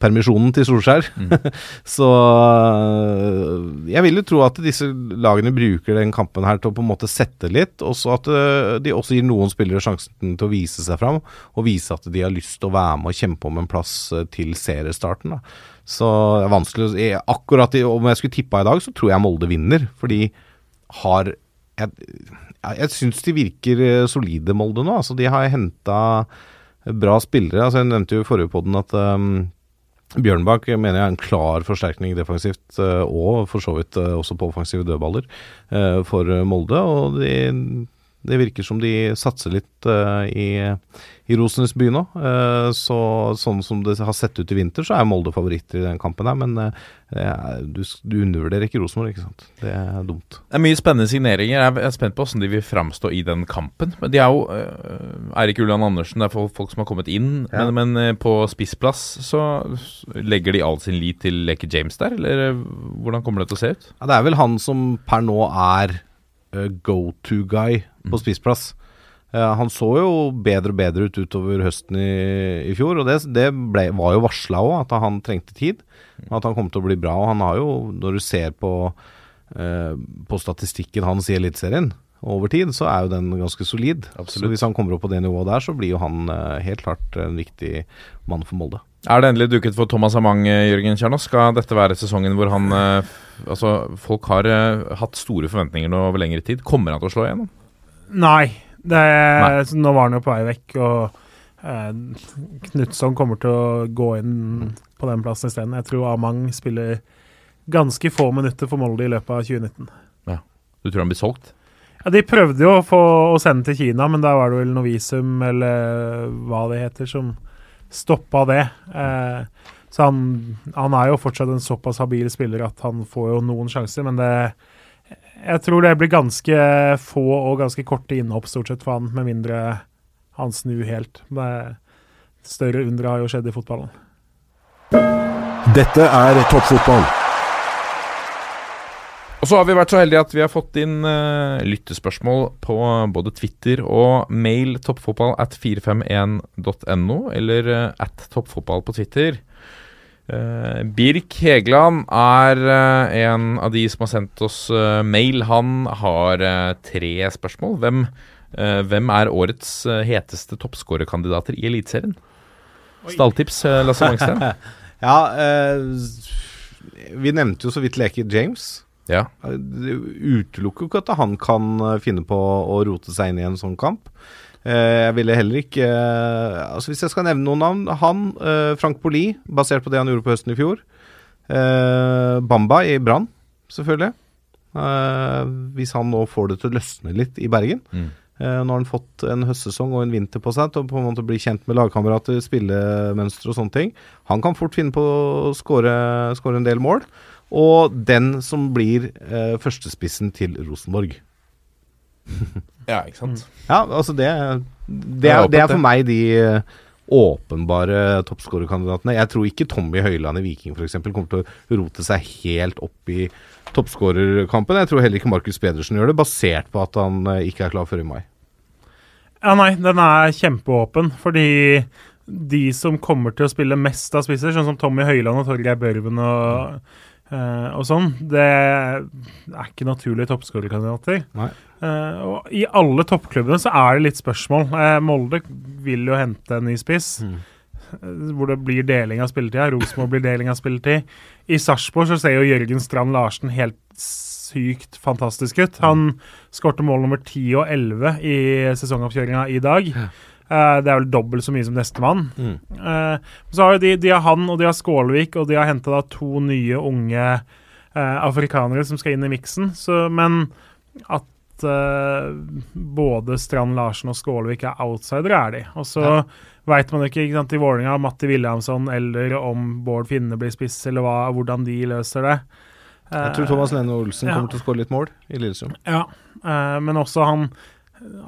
permisjonen til Solskjær. <laughs> så øh, jeg vil jo tro at disse lagene bruker den kampen her til å på en måte sette litt, og så at øh, de også gir noen spillere sjansen til å vise seg fram, og vise at de har lyst til å være med og kjempe om en plass øh, til seriestarten. Da. Så det er vanskelig si. Akkurat i, om jeg skulle tippa i dag, så tror jeg Molde vinner, for de har Jeg, jeg, jeg syns de virker solide, Molde nå. Altså, de har henta bra spillere. Altså, jeg nevnte jo i forrige podden at um, Bjørnbakk mener jeg er en klar forsterkning defensivt, uh, og for så vidt uh, også på offensive dødballer uh, for Molde. Og de, det virker som de satser litt uh, i, i Rosenes by nå. Uh, så, sånn som det har sett ut i vinter, så er Molde favoritter i den kampen her. Men uh, du, du undervurderer ikke Rosenborg, ikke sant. Det er dumt. Det er mye spennende signeringer. Jeg er spent på hvordan de vil framstå i den kampen. Men de er jo Eirik Ulland Andersen, det er folk, som har kommet inn. Ja. Men, men på spissplass så legger de all sin lit til Leke James der, eller hvordan kommer det til å se ut? Ja, det er vel han som per nå er uh, go to guy på spissplass. Eh, han så jo bedre og bedre ut utover høsten i, i fjor, og det, det ble, var jo varsla òg, at han trengte tid. At han kom til å bli bra. Og han har jo, når du ser på, eh, på statistikken hans i Eliteserien over tid, så er jo den ganske solid. Absolutt. Så hvis han kommer opp på det nivået der, så blir jo han eh, helt klart en viktig mann for Molde. Er det endelig duket for Thomas Amang, eh, Jørgen Kjernås? Skal dette være sesongen hvor han eh, Altså, folk har eh, hatt store forventninger nå over lengre tid. Kommer han til å slå igjennom? Nei. Det, Nei. så Nå var han jo på vei vekk, og eh, Knutson kommer til å gå inn på den plassen isteden. Jeg tror Amang spiller ganske få minutter for Molde i løpet av 2019. Du tror han blir solgt? Ja, De prøvde jo å få å sende til Kina, men da var det vel Novisum, eller hva det heter, som stoppa det. Eh, så han, han er jo fortsatt en såpass habil spiller at han får jo noen sjanser, men det Jeg tror det blir ganske få og ganske korte innhopp stort sett for han, med mindre han snur helt. Det større undre har jo skjedd i fotballen. Dette er toppfotball. Og så har vi vært så heldige at vi har fått inn uh, lyttespørsmål på både Twitter og mail toppfotball at 451.no, eller uh, at toppfotball på Twitter. Eh, Birk Hegeland er eh, en av de som har sendt oss eh, mail. Han har tre spørsmål. Hvem, hvem er årets heteste toppskårerkandidater i Eliteserien? Stalltips, Lasse Mangsten. <laughs> Ja, eh, vi nevnte jo så vidt Leke James. ja. Utelukker jo ikke at han kan finne på å rote seg inn i en sånn kamp. Eh, Jeg ville heller ikke eh, Altså Hvis jeg skal nevne noen navn Han, eh, Frank Poli, basert på det han gjorde på høsten i fjor. Bamba i Brann, selvfølgelig. Hvis han nå får det til å løsne litt i Bergen. Mm. Nå har han fått en høstsesong og en vinter på seg til å på en måte bli kjent med lagkamerater, spillemønstre og sånne ting. Han kan fort finne på å score skåre en del mål. Og den som blir eh, førstespissen til Rosenborg. <laughs> ja, ikke sant. Ja, altså det, det, er er, det er for meg de eh, åpenbare toppskårerkandidatene. Jeg tror ikke Tommy Høiland i Viking f.eks. kommer til å rote seg helt opp i toppskårerkampen. Jeg tror heller ikke Markus Pedersen gjør det, basert på at han eh, ikke er klar før i mai. Ja, nei, den er kjempeåpen, fordi de som kommer til å spille mest av spisser, sånn som Tommy Høiland og Torgeir Børven og, eh, og sånn, det er ikke naturlige toppskårerkandidater. Eh, og I alle toppklubbene så er det litt spørsmål. Eh, Molde vil jo hente en ny spiss. Mm. eh, Hvor det blir deling av spilletida. Rosenborg blir deling av spilletid. I Sarpsborg så ser jo Jørgen Strand Larsen helt sykt fantastisk ut. Han skårte mål nummer 10 og 11 i sesongoppkjøringa i dag. Uh, det er vel dobbelt så mye som nestemann. Mm. Uh, så har de, de har han og de har Skålevik, og de har henta to nye unge uh, afrikanere som skal inn i miksen. Så, men at eh, både Strand Larsen og Skålevik er outsidere, er de. Og så Ja. veit man ikke, ikke sant, i Vålerenga Matti Williamson eller om Bård Finne blir spiss, eller hva, hvordan de løser det. Jeg tror Thomas Lene Olsen Ja. kommer til å skåre litt mål i Lillestrøm. Ja, uh, men også han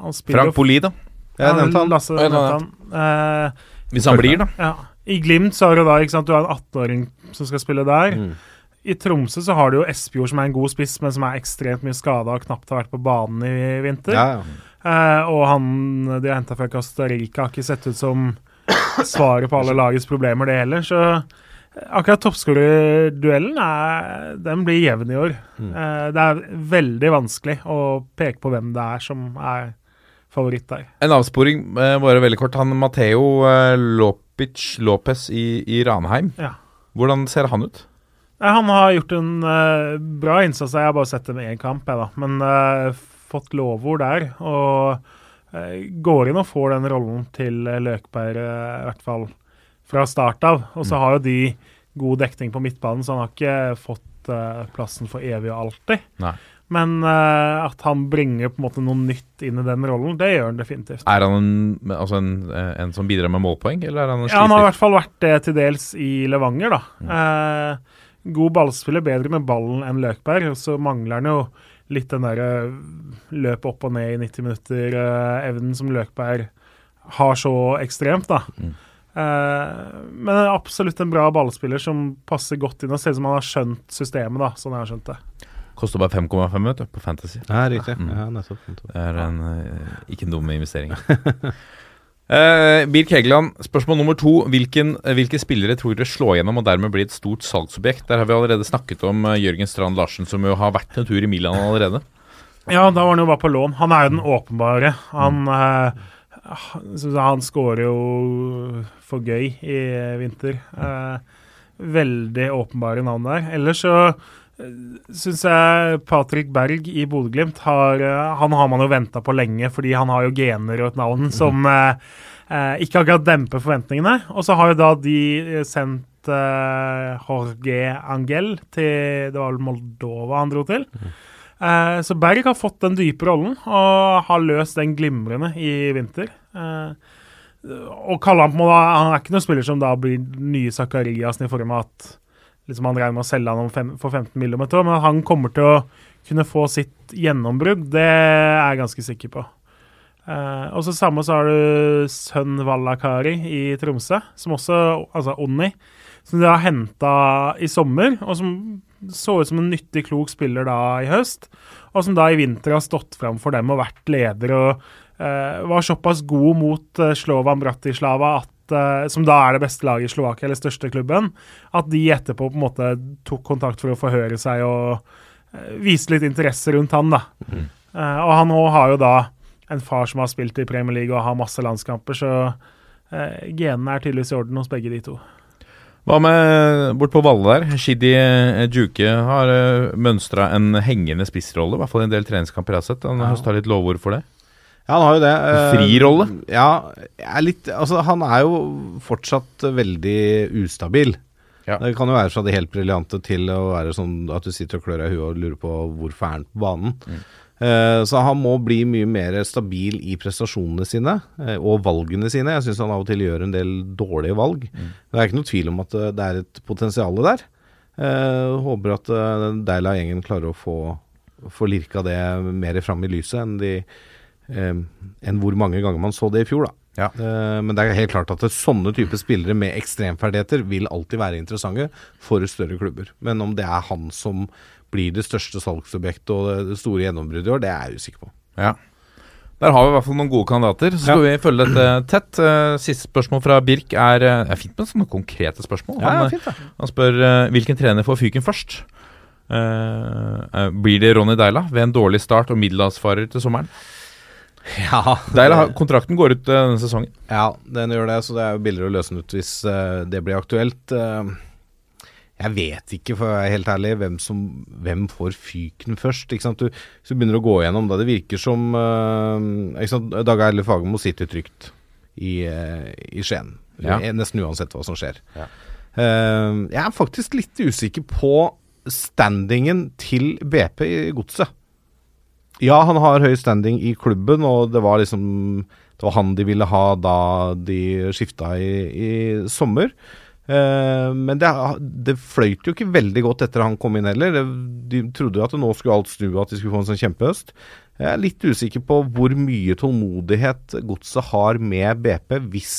Han spiller Frank Poli, da. Jeg nevnte han. Lasse jeg nevnte han. Eh, Hvis han blir, da. ja. I Glimt så har du da ikke sant, du har en 18-åring som skal spille der. Mm. I Tromsø så har du jo Espejord som er en god spiss, men som er ekstremt mye skada og knapt har vært på banen i vinter. Ja, ja. Eh, og han de har henta fra Costa Rica, har ikke sett ut som svaret på alle lagets problemer, det heller. Så eh, akkurat toppskårerduellen er- den blir jevn i år. Mm. Eh, det er veldig vanskelig å peke på hvem det er som er favoritt der. En avsporing, eh, bare veldig kort. Han Mateo eh, Lopic Lopez i, i Ranheim. Ja. Hvordan ser han ut? Nei, han har gjort en uh, bra innsats. Jeg har bare sett det med én kamp, jeg, da. Men uh, fått lovord der. Og uh, går inn og får den rollen til Løkberg, i hvert fall fra start av. Og så har jo de god dekning på midtbanen, så han har ikke fått plassen for evig og alltid. Nei. Men uh, at han bringer på en måte noe nytt inn i den rollen, det gjør han definitivt. Er han en, altså en, en som bidrar med målpoeng, eller er han en Ja, han har i hvert fall vært det til dels i Levanger, da. Eh, god ballspiller, bedre med ballen enn Løkberg. Og så mangler han jo litt den derre løp opp og ned i 90 minutter-evnen som Løkberg har så ekstremt, da. Mm. Eh, men absolutt en bra ballspiller som passer godt inn og ser ut som han har skjønt systemet, da, sånn jeg har skjønt det. Koster bare 5,5 minutter på Fantasy. Ja, riktig. Mm. Ja, nettopp. Det er en, eh, ikke en dum investering. <laughs> Eh, Birk Hegeland, spørsmål nummer to. Hvilken, eh, hvilke spillere tror dere slår gjennom og dermed blir et stort salgsobjekt? Der har vi allerede snakket om uh, Jørgen Strand Larsen, som jo har vært en tur i Milan allerede. Ja, da var han jo bare på lån. Han er jo den åpenbare. Han, synes han scorer jo for gøy i vinter. Veldig åpenbare navn der. Ellers så uh, syns jeg Patrick Berg i Bodø-Glimt har eh, Han har man jo venta på lenge, fordi han har jo gener og et navn som eh, eh, ikke akkurat demper forventningene. Og så har jo da de eh, sendt eh, Jorge Angel til Det var vel Moldova han dro til. Eh, så Berg har fått den dype rollen og har løst den glimrende i vinter. Og kaller han på Han er ikke noen spiller som da blir nye Zakariassen i form av at liksom han regner med å selge han fem, for 15 millioner, men han kommer til å kunne få sitt gjennombrudd, det er jeg ganske sikker på. Uh, og så samme så har du sønn Vallakari i Tromsø, som også Altså Onni, som de har henta i sommer, og som så ut som en nyttig, klok spiller da i høst. Og som da i vinter har stått fram for dem og vært leder og uh, var såpass god mot uh, Slovan Bratislava, at, eh, som da er det beste laget i Slovakia, eller største klubben, at de etterpå på en måte tok kontakt for å forhøre seg og uh, vise litt interesse rundt han. da. Eh, og han òg har jo da en far som har spilt i Premier League og har masse landskamper, så uh, genene er tydeligvis i orden hos begge de to. Hva med bort på Valle der? Shidi eh, Juke har uh, mønstra en hengende spissrolle, i hvert fall i en del treningskamper jeg har sett. Han Ja. høsta litt lovord for det. Ja, han har jo det. Fri Frirolle? Ja, er litt Altså, han er jo fortsatt veldig ustabil. Ja. Det kan jo være fra det helt briljante til å være sånn at du sitter og klør deg i huet og lurer på hvorfor er han på banen. Eh, så han må bli mye mer stabil i prestasjonene sine eh, og valgene sine. Jeg syns han av og til gjør en del dårlige valg. Mm. det er ikke noe tvil om at eh, det er et potensial der. Jeg håper at uh, Deila-gjengen klarer å få, få lirka det mer fram i lyset enn de eh, enn hvor mange ganger man så det i fjor, da. Ja. Eh, men det er helt klart at sånne typer spillere med ekstremferdigheter vil alltid være interessante for større klubber. Men om det er han som blir det største salgsobjektet og det, store gjennombruddet i år, det er jeg usikker på. Ja. Der har vi i hvert fall noen gode kandidater. Så skal vi følge dette tett. Eh, Siste spørsmål fra Birk er eh, Det er fint med sånne konkrete spørsmål. Han, fint da. han spør eh, hvilken trener får fyken først. Eh, eh, blir det Ronny Deila ved en dårlig start og middelhavsfarer til sommeren? <laughs> Ja, Deila, kontrakten går ut eh, denne sesongen. Ja, den gjør det, så det er jo billigere å løse den ut hvis eh, det blir aktuelt. Eh, jeg vet ikke, for å være helt ærlig, hvem som Hvem får fyken først. Ikke sant? Du, hvis du begynner å gå gjennom da det virker som ikke sant? Dag Eilif Fagermo sitter trygt i, i Skien. Ja. Nesten uansett hva som skjer. Ja. Jeg er faktisk litt usikker på standingen til BP i godset. Ja, han har høy standing i klubben, og det var liksom Det var han de ville ha da de skifta i, i sommer. Eh, men det, det fløyt jo ikke veldig godt etter han kom inn heller. De trodde jo at nå skulle alt snu, at de skulle få en sånn kjempehøst. Jeg er litt usikker på hvor mye tålmodighet godset har med BP hvis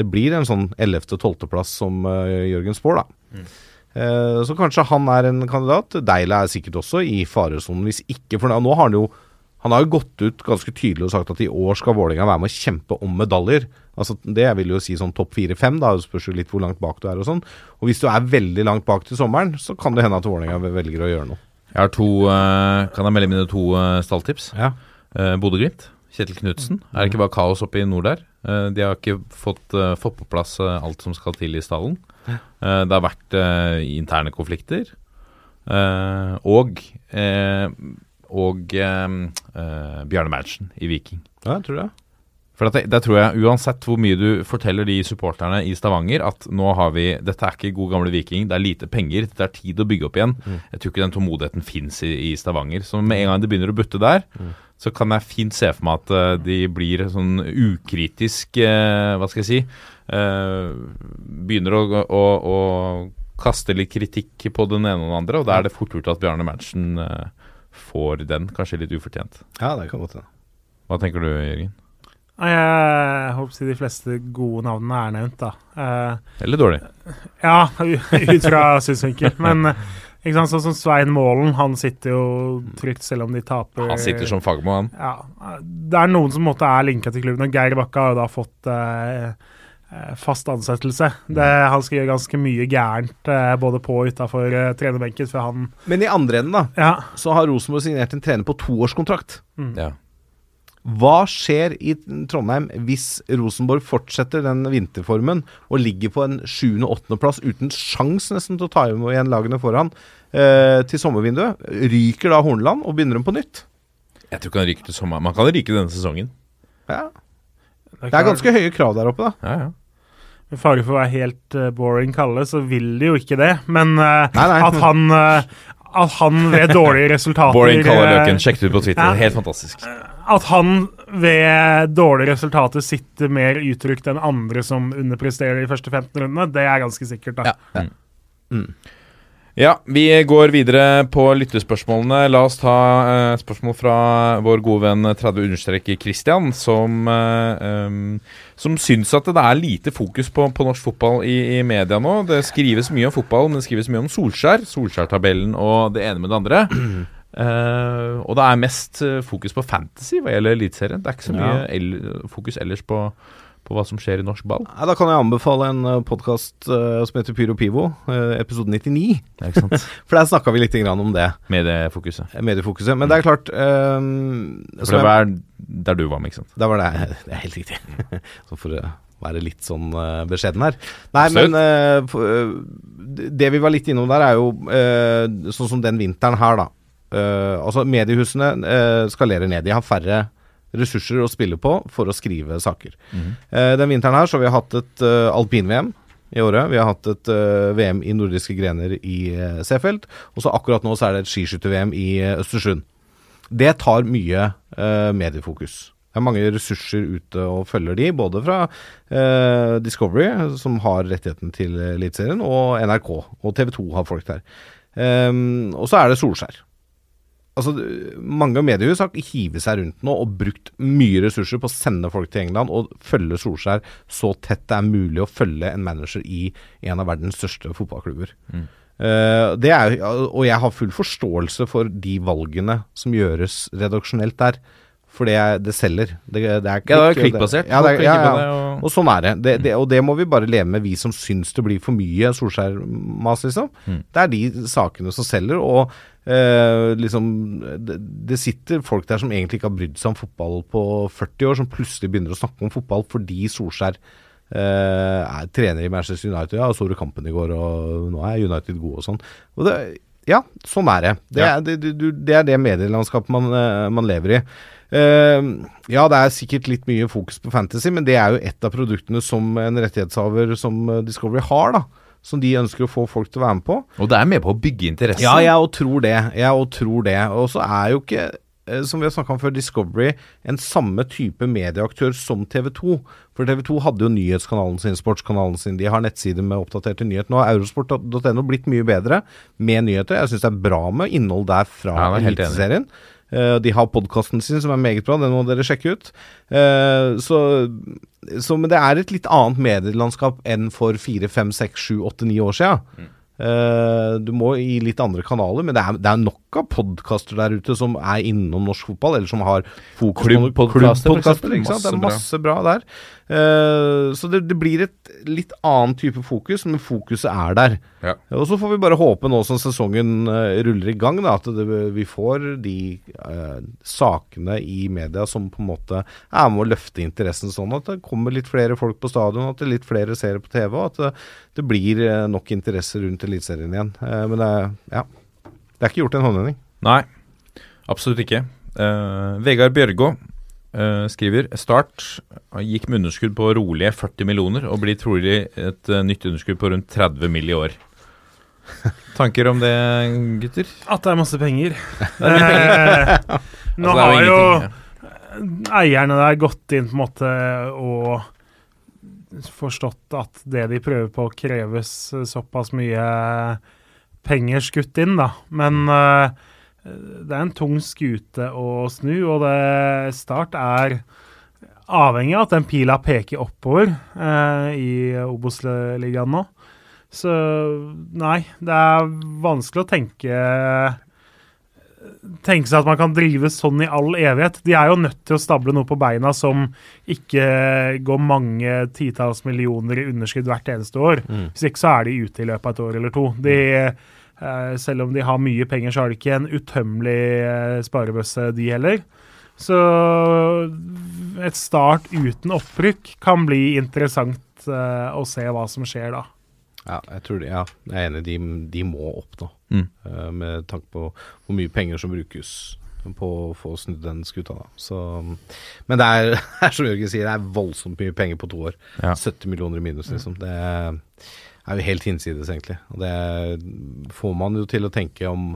det blir en sånn 11.-12.-plass som uh, Jørgen spår, da. Eh, så kanskje han er en kandidat. Deila er sikkert også i faresonen. Hvis ikke, for nå har han jo han har jo gått ut ganske tydelig og sagt at i år skal Vålerenga være med å kjempe om medaljer. Altså Det vil jo si sånn topp fire-fem, da. Det spørs jo litt hvor langt bak du er og sånn. Og hvis du er veldig langt bak til sommeren, så kan det hende at Vålerenga velger å gjøre noe. Jeg har to eh, Kan jeg melde mine to uh, stalltips? Ja. Bodø-Glimt. Kjetil Knutsen. Er det ikke bare kaos oppe i nord der? Eh, de har ikke fått, eh, fått på plass eh, alt som skal til i stallen. Eh, det har vært eh, interne konflikter. Eh, og og Bjarne Madsen i Viking. ja, jeg tror det. For at det, tror jeg, uansett hvor mye du forteller de supporterne i Stavanger at nå har vi Dette er ikke god gamle Viking, det er lite penger, det er tid å bygge opp igjen. Jeg tror ikke den tålmodigheten fins i, i Stavanger. Så med en gang det begynner å butte der, så kan jeg fint se for meg at de blir sånn ukritisk Hva skal jeg si Begynner å, å, å kaste litt kritikk på den ene og den andre, og da er det fort gjort at Bjarne Manchen eh, får den, kanskje litt ufortjent. Ja, det kan godt hende. Hva tenker du, Jørgen? Jeg håper å si de fleste gode navnene er nevnt, da. Eh, Eller dårlig? ja, <laughs> ut fra synsvinkel. Men eh, ikke sant, sånn som Svein Målen, han sitter jo trygt selv om de taper. Han sitter som Fagermo, han. Ja, Det er noen som på en måte er linka til klubben, og Geir Bakke har jo da fått eh, eh, fast ansettelse. Det, han skal gjøre ganske mye gærent eh, både på og utafor eh, trenerbenken før han Men i andre enden, da, Ja. så har Rosenborg signert en trener på toårskontrakt. Ja. Hva skjer i Trondheim hvis Rosenborg fortsetter den vinterformen og ligger på en 7. og 8. plass uten sjans nesten til å ta igjen lagene foran eh, til sommervinduet? Ryker da Horneland og begynner de på nytt? Jeg tror ikke han ryker til sommeren. Man kan ryke denne sesongen. Ja. Det er ganske høye krav der oppe, da. Ja, ja. Med fare for å være helt uh, boring kalle, så vil de jo ikke det. Men uh, Nei, nei. at han uh, at han ved <laughs> dårlige resultater Boring kaller eh, Løken. Sjekk det ut på Twitter. Ja. Helt fantastisk. At han ved dårlige resultater sitter mer uttrykt enn andre som underpresterer de første 15 rundene, det er ganske sikkert. da. Ja. Ja, vi går videre på lyttespørsmålene. La oss ta uh, spørsmål fra vår gode venn 30 understreker Christian, som, uh, um, som syns at det er lite fokus på, på norsk fotball i, i media nå. Det skrives mye om fotball, men det skrives mye om Solskjær. Solskjær-tabellen og det ene med det andre. Uh, <clears throat> og det er mest eh, fokus på fantasy hva gjelder Eliteserien. Det er ikke så mye Ja. el fokus ellers på, på hva som skjer i norsk ball. Nei, da kan jeg anbefale en podkast som heter Pyro Pivo, uh, episode 99. Ja, ikke sant? <laughs> For der snakka vi litt grann om det, Mediefokuset. mediefokuset. Men det er klart um, For det var der du var med, ikke sant? Det var det, det er helt riktig. <laughs> Så for å være litt sånn uh, beskjeden her. Nei, Absolutt. men eh, for, eh, det vi var litt innom der, er jo eh, sånn som den vinteren her, da. Eh, altså Mediehusene uh, skalerer ned. De har færre ressurser å spille på for å skrive saker. Eh, den vinteren her så har vi hatt et uh, alpin-VM i året. Vi har hatt et uh, VM i nordiske grener i uh, Seefeld. Og så akkurat nå så er det et skiskytter-VM i uh, Østersund. Det tar mye eh, mediefokus. Det er mange ressurser ute og følger de, både fra eh, Discovery, som har rettigheten til Eliteserien, og NRK. Og TV 2 har folk der. Um, og så er det Solskjær. Altså, mange mediehus har hivet seg rundt nå og brukt mye ressurser på å sende folk til England og følge Solskjær så tett det er mulig å følge en manager i en av verdens største fotballklubber. Eh, det er, og jeg har full forståelse for de valgene som gjøres redaksjonelt der. For det, det selger. Det, det er Ja, det er klikkbasert. Ja, det, er- ja, ja. og- Og sånn er det. Det, det. Og det må vi bare leve med, vi som syns det blir for mye Solskjær-mas, liksom. Det er de sakene som selger, og eh, liksom det, det sitter folk der som egentlig ikke har brydd seg om fotball på 40 år, som plutselig begynner å snakke om fotball fordi Solskjær eh, er trener i Manchester United. Ja, og så du kampen i går, og nå er United gode og sånn. Og det, ja, sånn er det. Det, Ja. er, det, du, det er det medielandskapet man, eh, man lever i. Uh, ja, det er sikkert litt mye fokus på fantasy, men det er jo et av produktene som en rettighetshaver som Discovery har, da. Som de ønsker å få folk til å være med på. Og det er med på å bygge interesse. Ja, jeg òg tror det. Jeg òg tror det. Og så er jo ikke eh, som vi har snakka om før, Discovery en samme type medieaktør som TV 2. For TV 2 hadde jo nyhetskanalen sin, sportskanalen sin, de har nettsider med oppdaterte nyheter. Nå har eurosport.no blitt mye bedre med nyheter. Jeg syns det er bra med innhold der fra Ja, er helt enig. Eh, de har podkasten sin som er meget bra, den må dere sjekke ut. Eh, så, så Men det er et litt annet medielandskap enn for fire, fem, seks, sju, åtte, ni år sia. Eh, du må i litt andre kanaler, men det er, det er nok av podkaster der ute som er innom norsk fotball, eller som har fokus på klubbpodkaster. Ikke sant? Det er masse bra der. Eh, så det, det blir et litt annen type fokus, men fokuset er der. Ja. Og så får vi bare håpe nå som sesongen uh, ruller i gang, da, at det, vi får de uh, sakene i media som på en måte er med å løfte interessen sånn at det kommer litt flere folk på stadion, at det er litt flere ser på TV, og at det, det blir nok interesse rundt Eliteserien igjen. Men det, ja, det er ikke gjort en håndvending. Nei, absolutt ikke. Vegard Bjørgå eh, skriver Start gikk med underskudd på rolige 40 millioner og blir trolig et uh, nytt underskudd på rundt 30 mill. i år. <laughs> Tanker om det, gutter? At det er masse penger. Er penger. Eh, <laughs> Nå Altså, har jo ja. eierne der gått inn på en måte og forstått at det de prøver på, kreves såpass mye penger skutt inn, da. Men eh, det er en tung skute å snu, og det Start er avhengig av at den pila peker oppover eh, i Obos-ligaen nå. Så nei, det er vanskelig å tenke tenke seg at man kan drive sånn i all evighet. De er jo nødt til å stable noe på beina som ikke går mange titalls millioner i underskudd hvert eneste år. Hvis ikke så er de ute i løpet av et år eller to. De, eh, selv om de har mye penger, så har de ikke en utømmelig eh, sparebøsse, de heller. Så et start uten opprykk kan bli interessant eh, å se hva som skjer da. Ja, jeg tror det, ja, jeg er enig. De, de må opp nå. Mm. Eh, med tanke på hvor mye penger som brukes på å få snudd den skuta. Da. Så, men det er, <laughs> er som Jørgen sier, det er voldsomt mye penger på to år. Ja. 70 millioner i minus, liksom. Det er jo helt hinsides, egentlig. Og det får man jo til å tenke om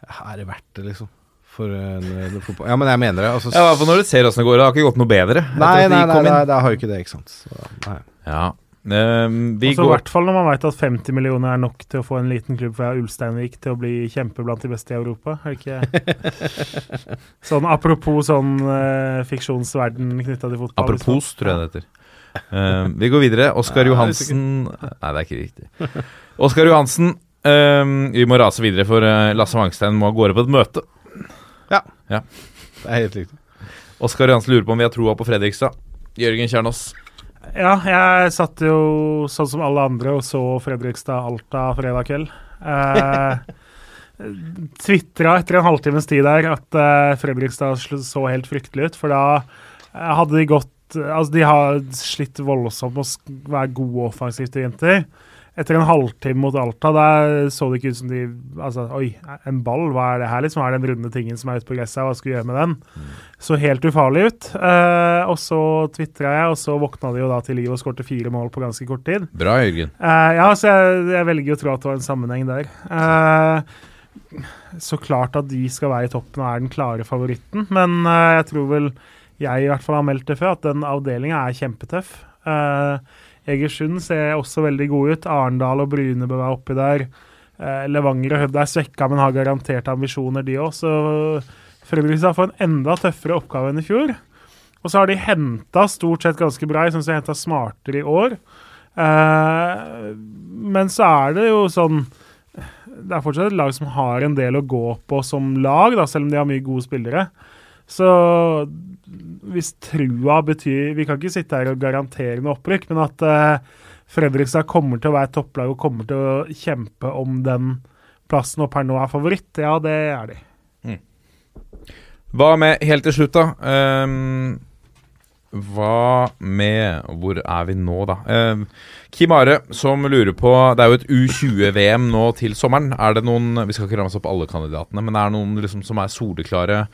Er det verdt det, liksom? For en, en fotball Ja, men jeg mener det. Altså, Ja, i hvert fall når du ser åssen det går. Det har ikke gått noe bedre. nei, nei, nei, nei, det har jo ikke det, ikke sant. Så, nei. Ja. Um, vi I hvert fall når man vet at 50 millioner er nok til å få en liten klubb fra Ulsteinvik til å bli kjempe blant de beste i Europa. Er det ikke <laughs> Sånn apropos sånn uh, fiksjonsverden knytta til fotball. Apropos, tror jeg det heter. Ehm, vi går videre. Oskar Johansen Nei, det er ikke riktig. Oskar Johansen. uh, vi må rase videre, for eh, Lasse Wangstein må av gårde på et møte. Ja Det er helt riktig. Oskar Johansen lurer på om vi har troa på Fredrikstad. Jørgen Kjernås. Ja, jeg satt jo sånn som alle andre og så Fredrikstad-Alta fredag kveld. Eh, <laughs> Tvitra etter en halvtimes tid der at eh, Fredrikstad så helt fryktelig ut. For da hadde de gått Altså, de har slitt voldsomt med å være gode offensivt i vinter. Etter en halvtime mot Alta, der så det ikke ut som de Altså, oi, en ball, hva er det her, liksom? Er det den runde tingen som er ute på gresset, hva skal vi gjøre med den? Så helt ufarlig ut. Eh, og så tvitra jeg, og så våkna de jo da til liv og skårte fire mål på ganske kort tid. Bra, Jørgen. Eh, ja, så jeg, jeg velger å tro at det var en sammenheng der. Eh, så klart at de skal være i toppen og er den klare favoritten, men eh, jeg tror vel jeg i hvert fall har meldt det før, at den avdelinga er kjempetøff. Eh, Egersund ser også veldig gode ut. Arendal og Brynebø være oppi der. Eh, Levanger og Hødd er svekka, men har garantert ambisjoner, de òg. Så Fredrikstad får en enda tøffere oppgave enn i fjor. Og så har de henta stort sett ganske bra. Jeg syns de har henta smartere i år. Eh, men så er det jo sånn Det er fortsatt et lag som har en del å gå på som lag, da, selv om de har mye gode spillere. Så hvis trua betyr Vi kan ikke sitte her og garantere noe opprykk, men at uh, Fredrikstad kommer til å være topplag og kommer til å kjempe om den plassen og per nå er favoritt, ja, det er de. Hva med helt til slutt, da? Um, hva med Hvor er vi nå, da? Eh, Kim Are som lurer på Det er jo et U20-VM nå til sommeren. Er det noen Vi skal ikke ramse opp alle kandidatene, men er det noen liksom som er soleklare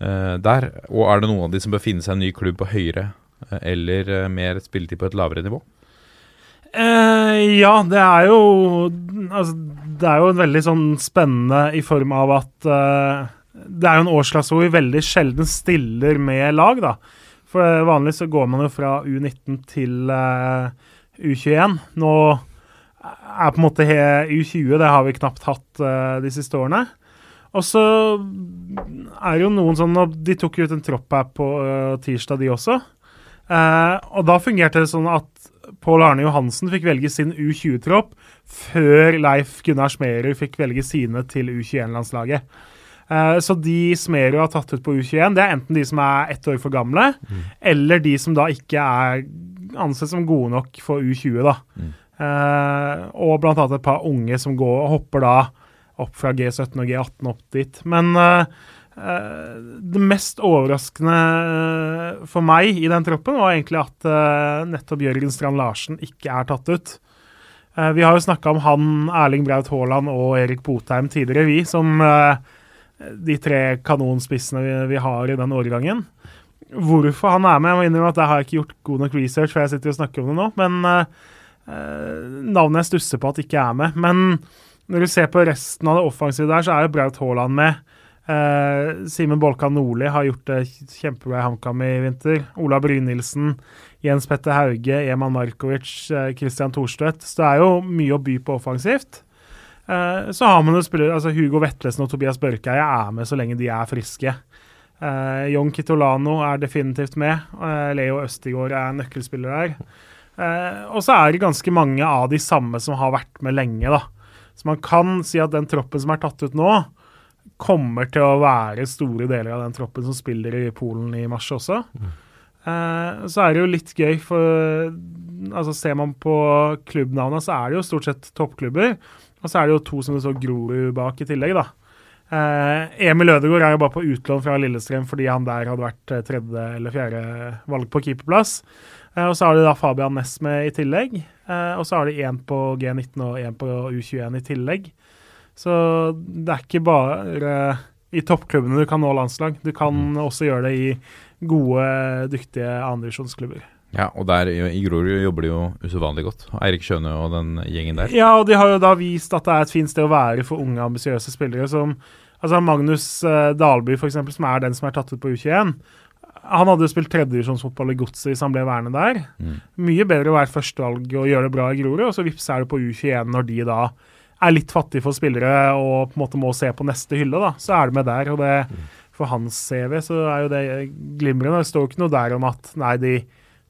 der? Og er det noen av de som bør finne seg en ny klubb på høyere eh, eller eh, mer spilletid på et lavere nivå? Eh, ja, det er jo Altså, det er jo veldig sånn spennende i form av at eh, det er jo en årsklasse hvor vi veldig sjelden stiller med lag, da. For vanlig så går man jo fra U19 til eh, U21. Nå er på en måte U20, det har vi knapt hatt eh, de siste årene. Og så er det jo noen sånn De tok jo ut en tropp her på uh, tirsdag, de også. Uh, og da fungerte det sånn at Pål Arne Johansen fikk velge sin U20-tropp før Leif Gunnar Smerud fikk velge sine til U21-landslaget. Uh, så de Smerud har tatt ut på U21, det er enten de som er ett år for gamle, eller de som da ikke er ansett som gode nok for U20. da. Eh, og blant annet et par unge som går og hopper da opp fra G17 og G18 opp dit. Men eh, eh, det mest overraskende eh, for meg i den troppen var egentlig at nettopp Jørgen Strand Larsen ikke er tatt ut. Vi har jo snakka om han, Erling Braut Haaland og Erik Botheim tidligere, vi, som de tre kanonspissene vi, har i den årgangen. Hvorfor han er med, jeg må innrømme at jeg har ikke gjort god nok research, for jeg sitter og snakker om det nå. Men navnet jeg stusser på at ikke er med. Men når du ser på resten av det offensive der, så er jo Braut Haaland med. Eh, Simen Bolkan Nordli har gjort det kjempebra i HamKam i vinter. Ola Brynildsen, Jens Petter Hauge, Eman Markovic, eh, Christian Thorstvedt. Så det er jo mye å by på offensivt. Eh, så har man jo spillere altså Hugo Vetlesen og Tobias Børkeie er med så lenge de er friske. Eh, John Kitolano er definitivt med. Eh, Leo Østigård er nøkkelspiller der. Eh, og så er det ganske mange av de samme som har vært med lenge, da. Så man kan si at den troppen som er tatt ut nå, kommer til å være store deler av den troppen som spiller i Polen i mars også. Eh, så er det jo litt gøy, for altså ser man på klubbnavnet, så er det jo stort sett toppklubber. Og så er det jo to som det står Grorud bak i tillegg, da. Eh, Emil Ødegaard er jo bare på utlån fra Lillestrøm fordi han der hadde vært eh, tredje eller fjerde valg på keeperplass. Eh, og så har du da Fabian Næss med i tillegg. Eh, og så har de én på G19 og én på U21 i tillegg. Så det er ikke bare i toppklubbene du kan nå landslag. Du kan også gjøre det i gode, dyktige andredivisjonsklubber. Ja, og der i Grorud jobber de jo usedvanlig godt. Eirik Skjøne og den gjengen der. Ja, og de har jo da vist at det er et fint sted å være for unge, ambisiøse spillere som altså Magnus eh, Dalby, eksempel, som er den som er tatt ut på U21. Han hadde jo spilt tredjedivisjonsfotball i Godset hvis han ble værende der. Mye bedre å være førstevalg og gjøre det bra i Grorud, og så vips er det på U21 når de da er litt fattige for spillere og på en måte må se på neste hylle, da. Så er det med der. og det For hans CV så er jo det glimrende. Det står jo ikke noe der om at nei, de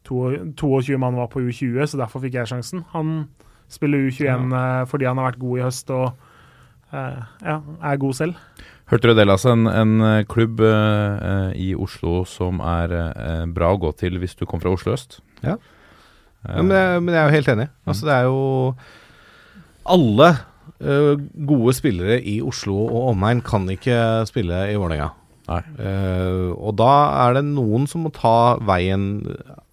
to- 22 mann var på U20, så derfor fikk jeg sjansen. Han spiller U21 ja. fordi han har vært god i høst og eh, ja, er god selv. Hørte du det, Lasse? En, en eh, klubb eh, i Oslo som er uh, bra å gå til hvis du kommer fra Oslo øst. Ja. Ja, men, jeg, men jeg er jo helt enig. Altså, det er jo Alle uh, gode spillere i Oslo og omegn kan ikke spille i Vålerenga. Og da er det noen som må ta veien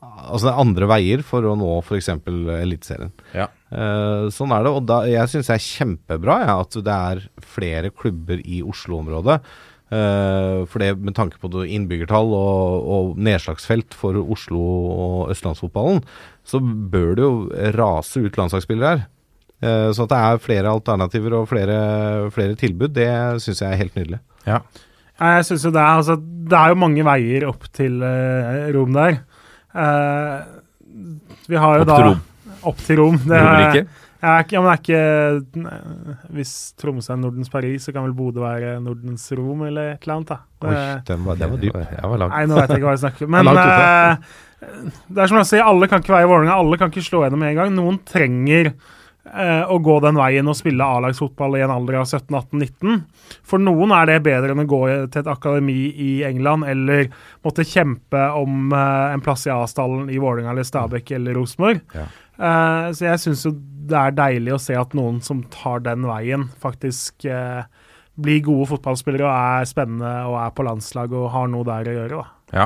Altså andre veier for å nå f.eks. Eliteserien. Ja. Eh, sånn er det. Og da, jeg syns det er kjempebra ja, at det er flere klubber i Oslo-området. Uh, for det med tanke på innbyggertall og, og nedslagsfelt for Oslo og østlandsfotballen, så bør det jo rase ut landslagsspillere her. Uh, så at det er flere alternativer og flere, flere tilbud, det syns jeg er helt nydelig. Ja. Jeg synes jo det er, altså, det er jo mange veier opp til Rom der. Eh, vi har jo Opp da til Rom. Opp til Rom. Det er, jeg er ja, men det er ikke nei, Hvis Tromsø er Nordens Paris, så kan vel Bodø være Nordens Rom, eller et eller annet. da. Oi, Det- den var, den var dyp. Jeg var langt. Nei, nå vet jeg ikke hva jeg snakker om. <laughs> Men Det er eh, det er som jeg sier, alle kan ikke være i Vålerenga. Alle kan ikke slå gjennom med en gang. Noen trenger eh, å gå den veien og spille A-lagsfotball i en alder av 17-18-19. For noen er det bedre enn å gå til et akademi i England eller måtte kjempe om eh, en plass i A-stallen i Vålerenga eller Stabæk eller Rosenborg. Ja. Eh, så jeg syns jo det er deilig å se at noen som tar den veien, faktisk uh, blir gode fotballspillere og er spennende og er på landslag og har noe der å gjøre. da. Ja.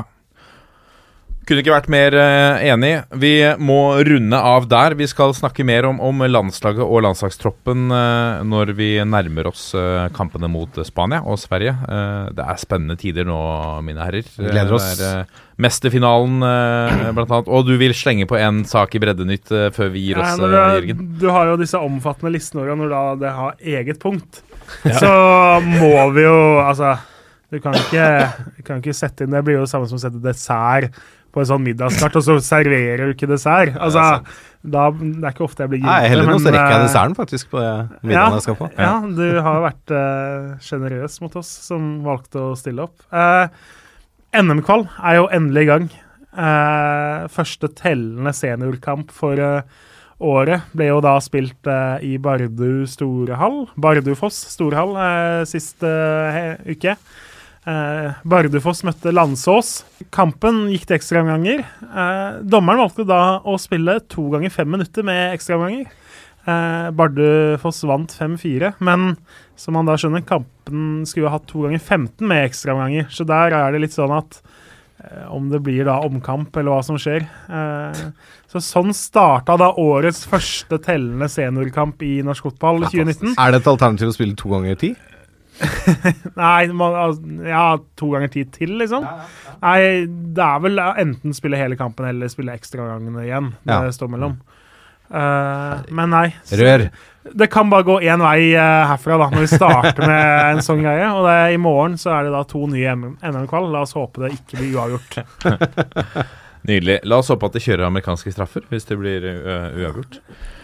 Kunne ikke vært mer eh, enig. Vi må runde av der. Vi skal snakke mer om, om landslaget og landslagstroppen eh, når vi nærmer oss eh, kampene mot Spania og Sverige. Det er spennende tider nå, mine herrer. Vi gleder oss. Det er, mesterfinalen, blant annet. Og du vil slenge på en sak i Breddenytt før vi gir oss, Nei, du, Jørgen. du har jo disse omfattende listene, og når da det har eget punkt, <laughs> så må vi jo Altså Du kan ikke, du kan ikke sette inn Det blir jo det samme som å sette dessert på en sånn middagskart, og så serverer du ikke dessert. Altså, da, det er ikke ofte jeg blir Nei, heller nå så rekker jeg eh, desserten faktisk på middagen middagen jeg skal på. Ja, du har vært sjenerøs uh, mot oss som valgte å stille opp. Uh, NM-kvall er jo endelig i gang. Uh, første tellende seniorkamp for eh, året ble jo da spilt eh, i Bardu Storehall. Bardufoss Storehall siste eh, uke. Eh, Bardufoss møtte Landsås. Kampen gikk til ekstraomganger. Eh, dommeren valgte da å spille to ganger fem minutter med ekstraomganger. Eh, Bardufoss vant 5-4, men som man da skjønner, kampen skulle ha hatt to ganger 15 med ekstraomganger. Så der er det litt sånn at eh, om det blir da omkamp eller hva som skjer. Eh, så sånn starta da årets første tellende seniorkamp i norsk fotball i 2019. Er det et alternativ å spille to ganger ti? <laughs> Nei, man, ja, to ganger tid til, liksom. Nei, det er vel enten spille hele kampen eller spille ekstragangene igjen. Det står mellom. Uh, men nei. så- Rør. Det kan bare gå én vei uh, herfra, da, når vi starter med <laughs> en sånn greie. Og det, i morgen så er det da to nye NM-kvall. La oss håpe det ikke blir uavgjort. <laughs> Nydelig. La oss håpe at de kjører amerikanske straffer hvis det blir ø, uavgjort.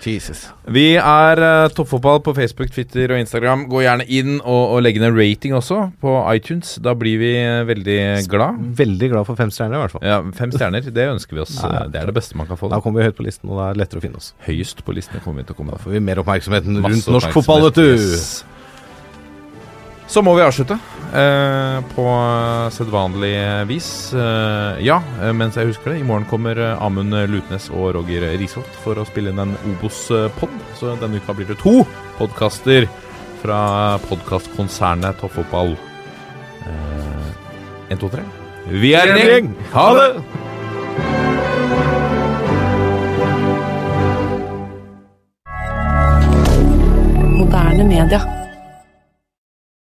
Jesus. Vi er uh, Toppfotball på Facebook, Twitter og Instagram. Gå gjerne inn og, og legg ned rating også på iTunes. Da blir vi eh, veldig glad. Veldig glad for fem stjerner, i hvert fall. Ja, Fem stjerner, det ønsker vi oss. Nei. Eh, Det er det beste man kan få. Da kommer vi høyt på listen, og da er det lettere å finne oss. Høyest på listen kommer vi til å komme. Da får vi mer oppmerksomheten rundt norsk fotball, vet du. Yes. Så må vi avslutte eh, på sedvanlig vis. Eh, ja, eh, mens jeg husker det, i morgen kommer eh, Amund Lutnes og Roger Risholt for å spille inn en Obos-pod. Så denne uka blir det to podkaster fra podkastkonsernet Toppfotball. Eh, 1, 2, 3. Vi er en gjeng! Ha det! Moderne media.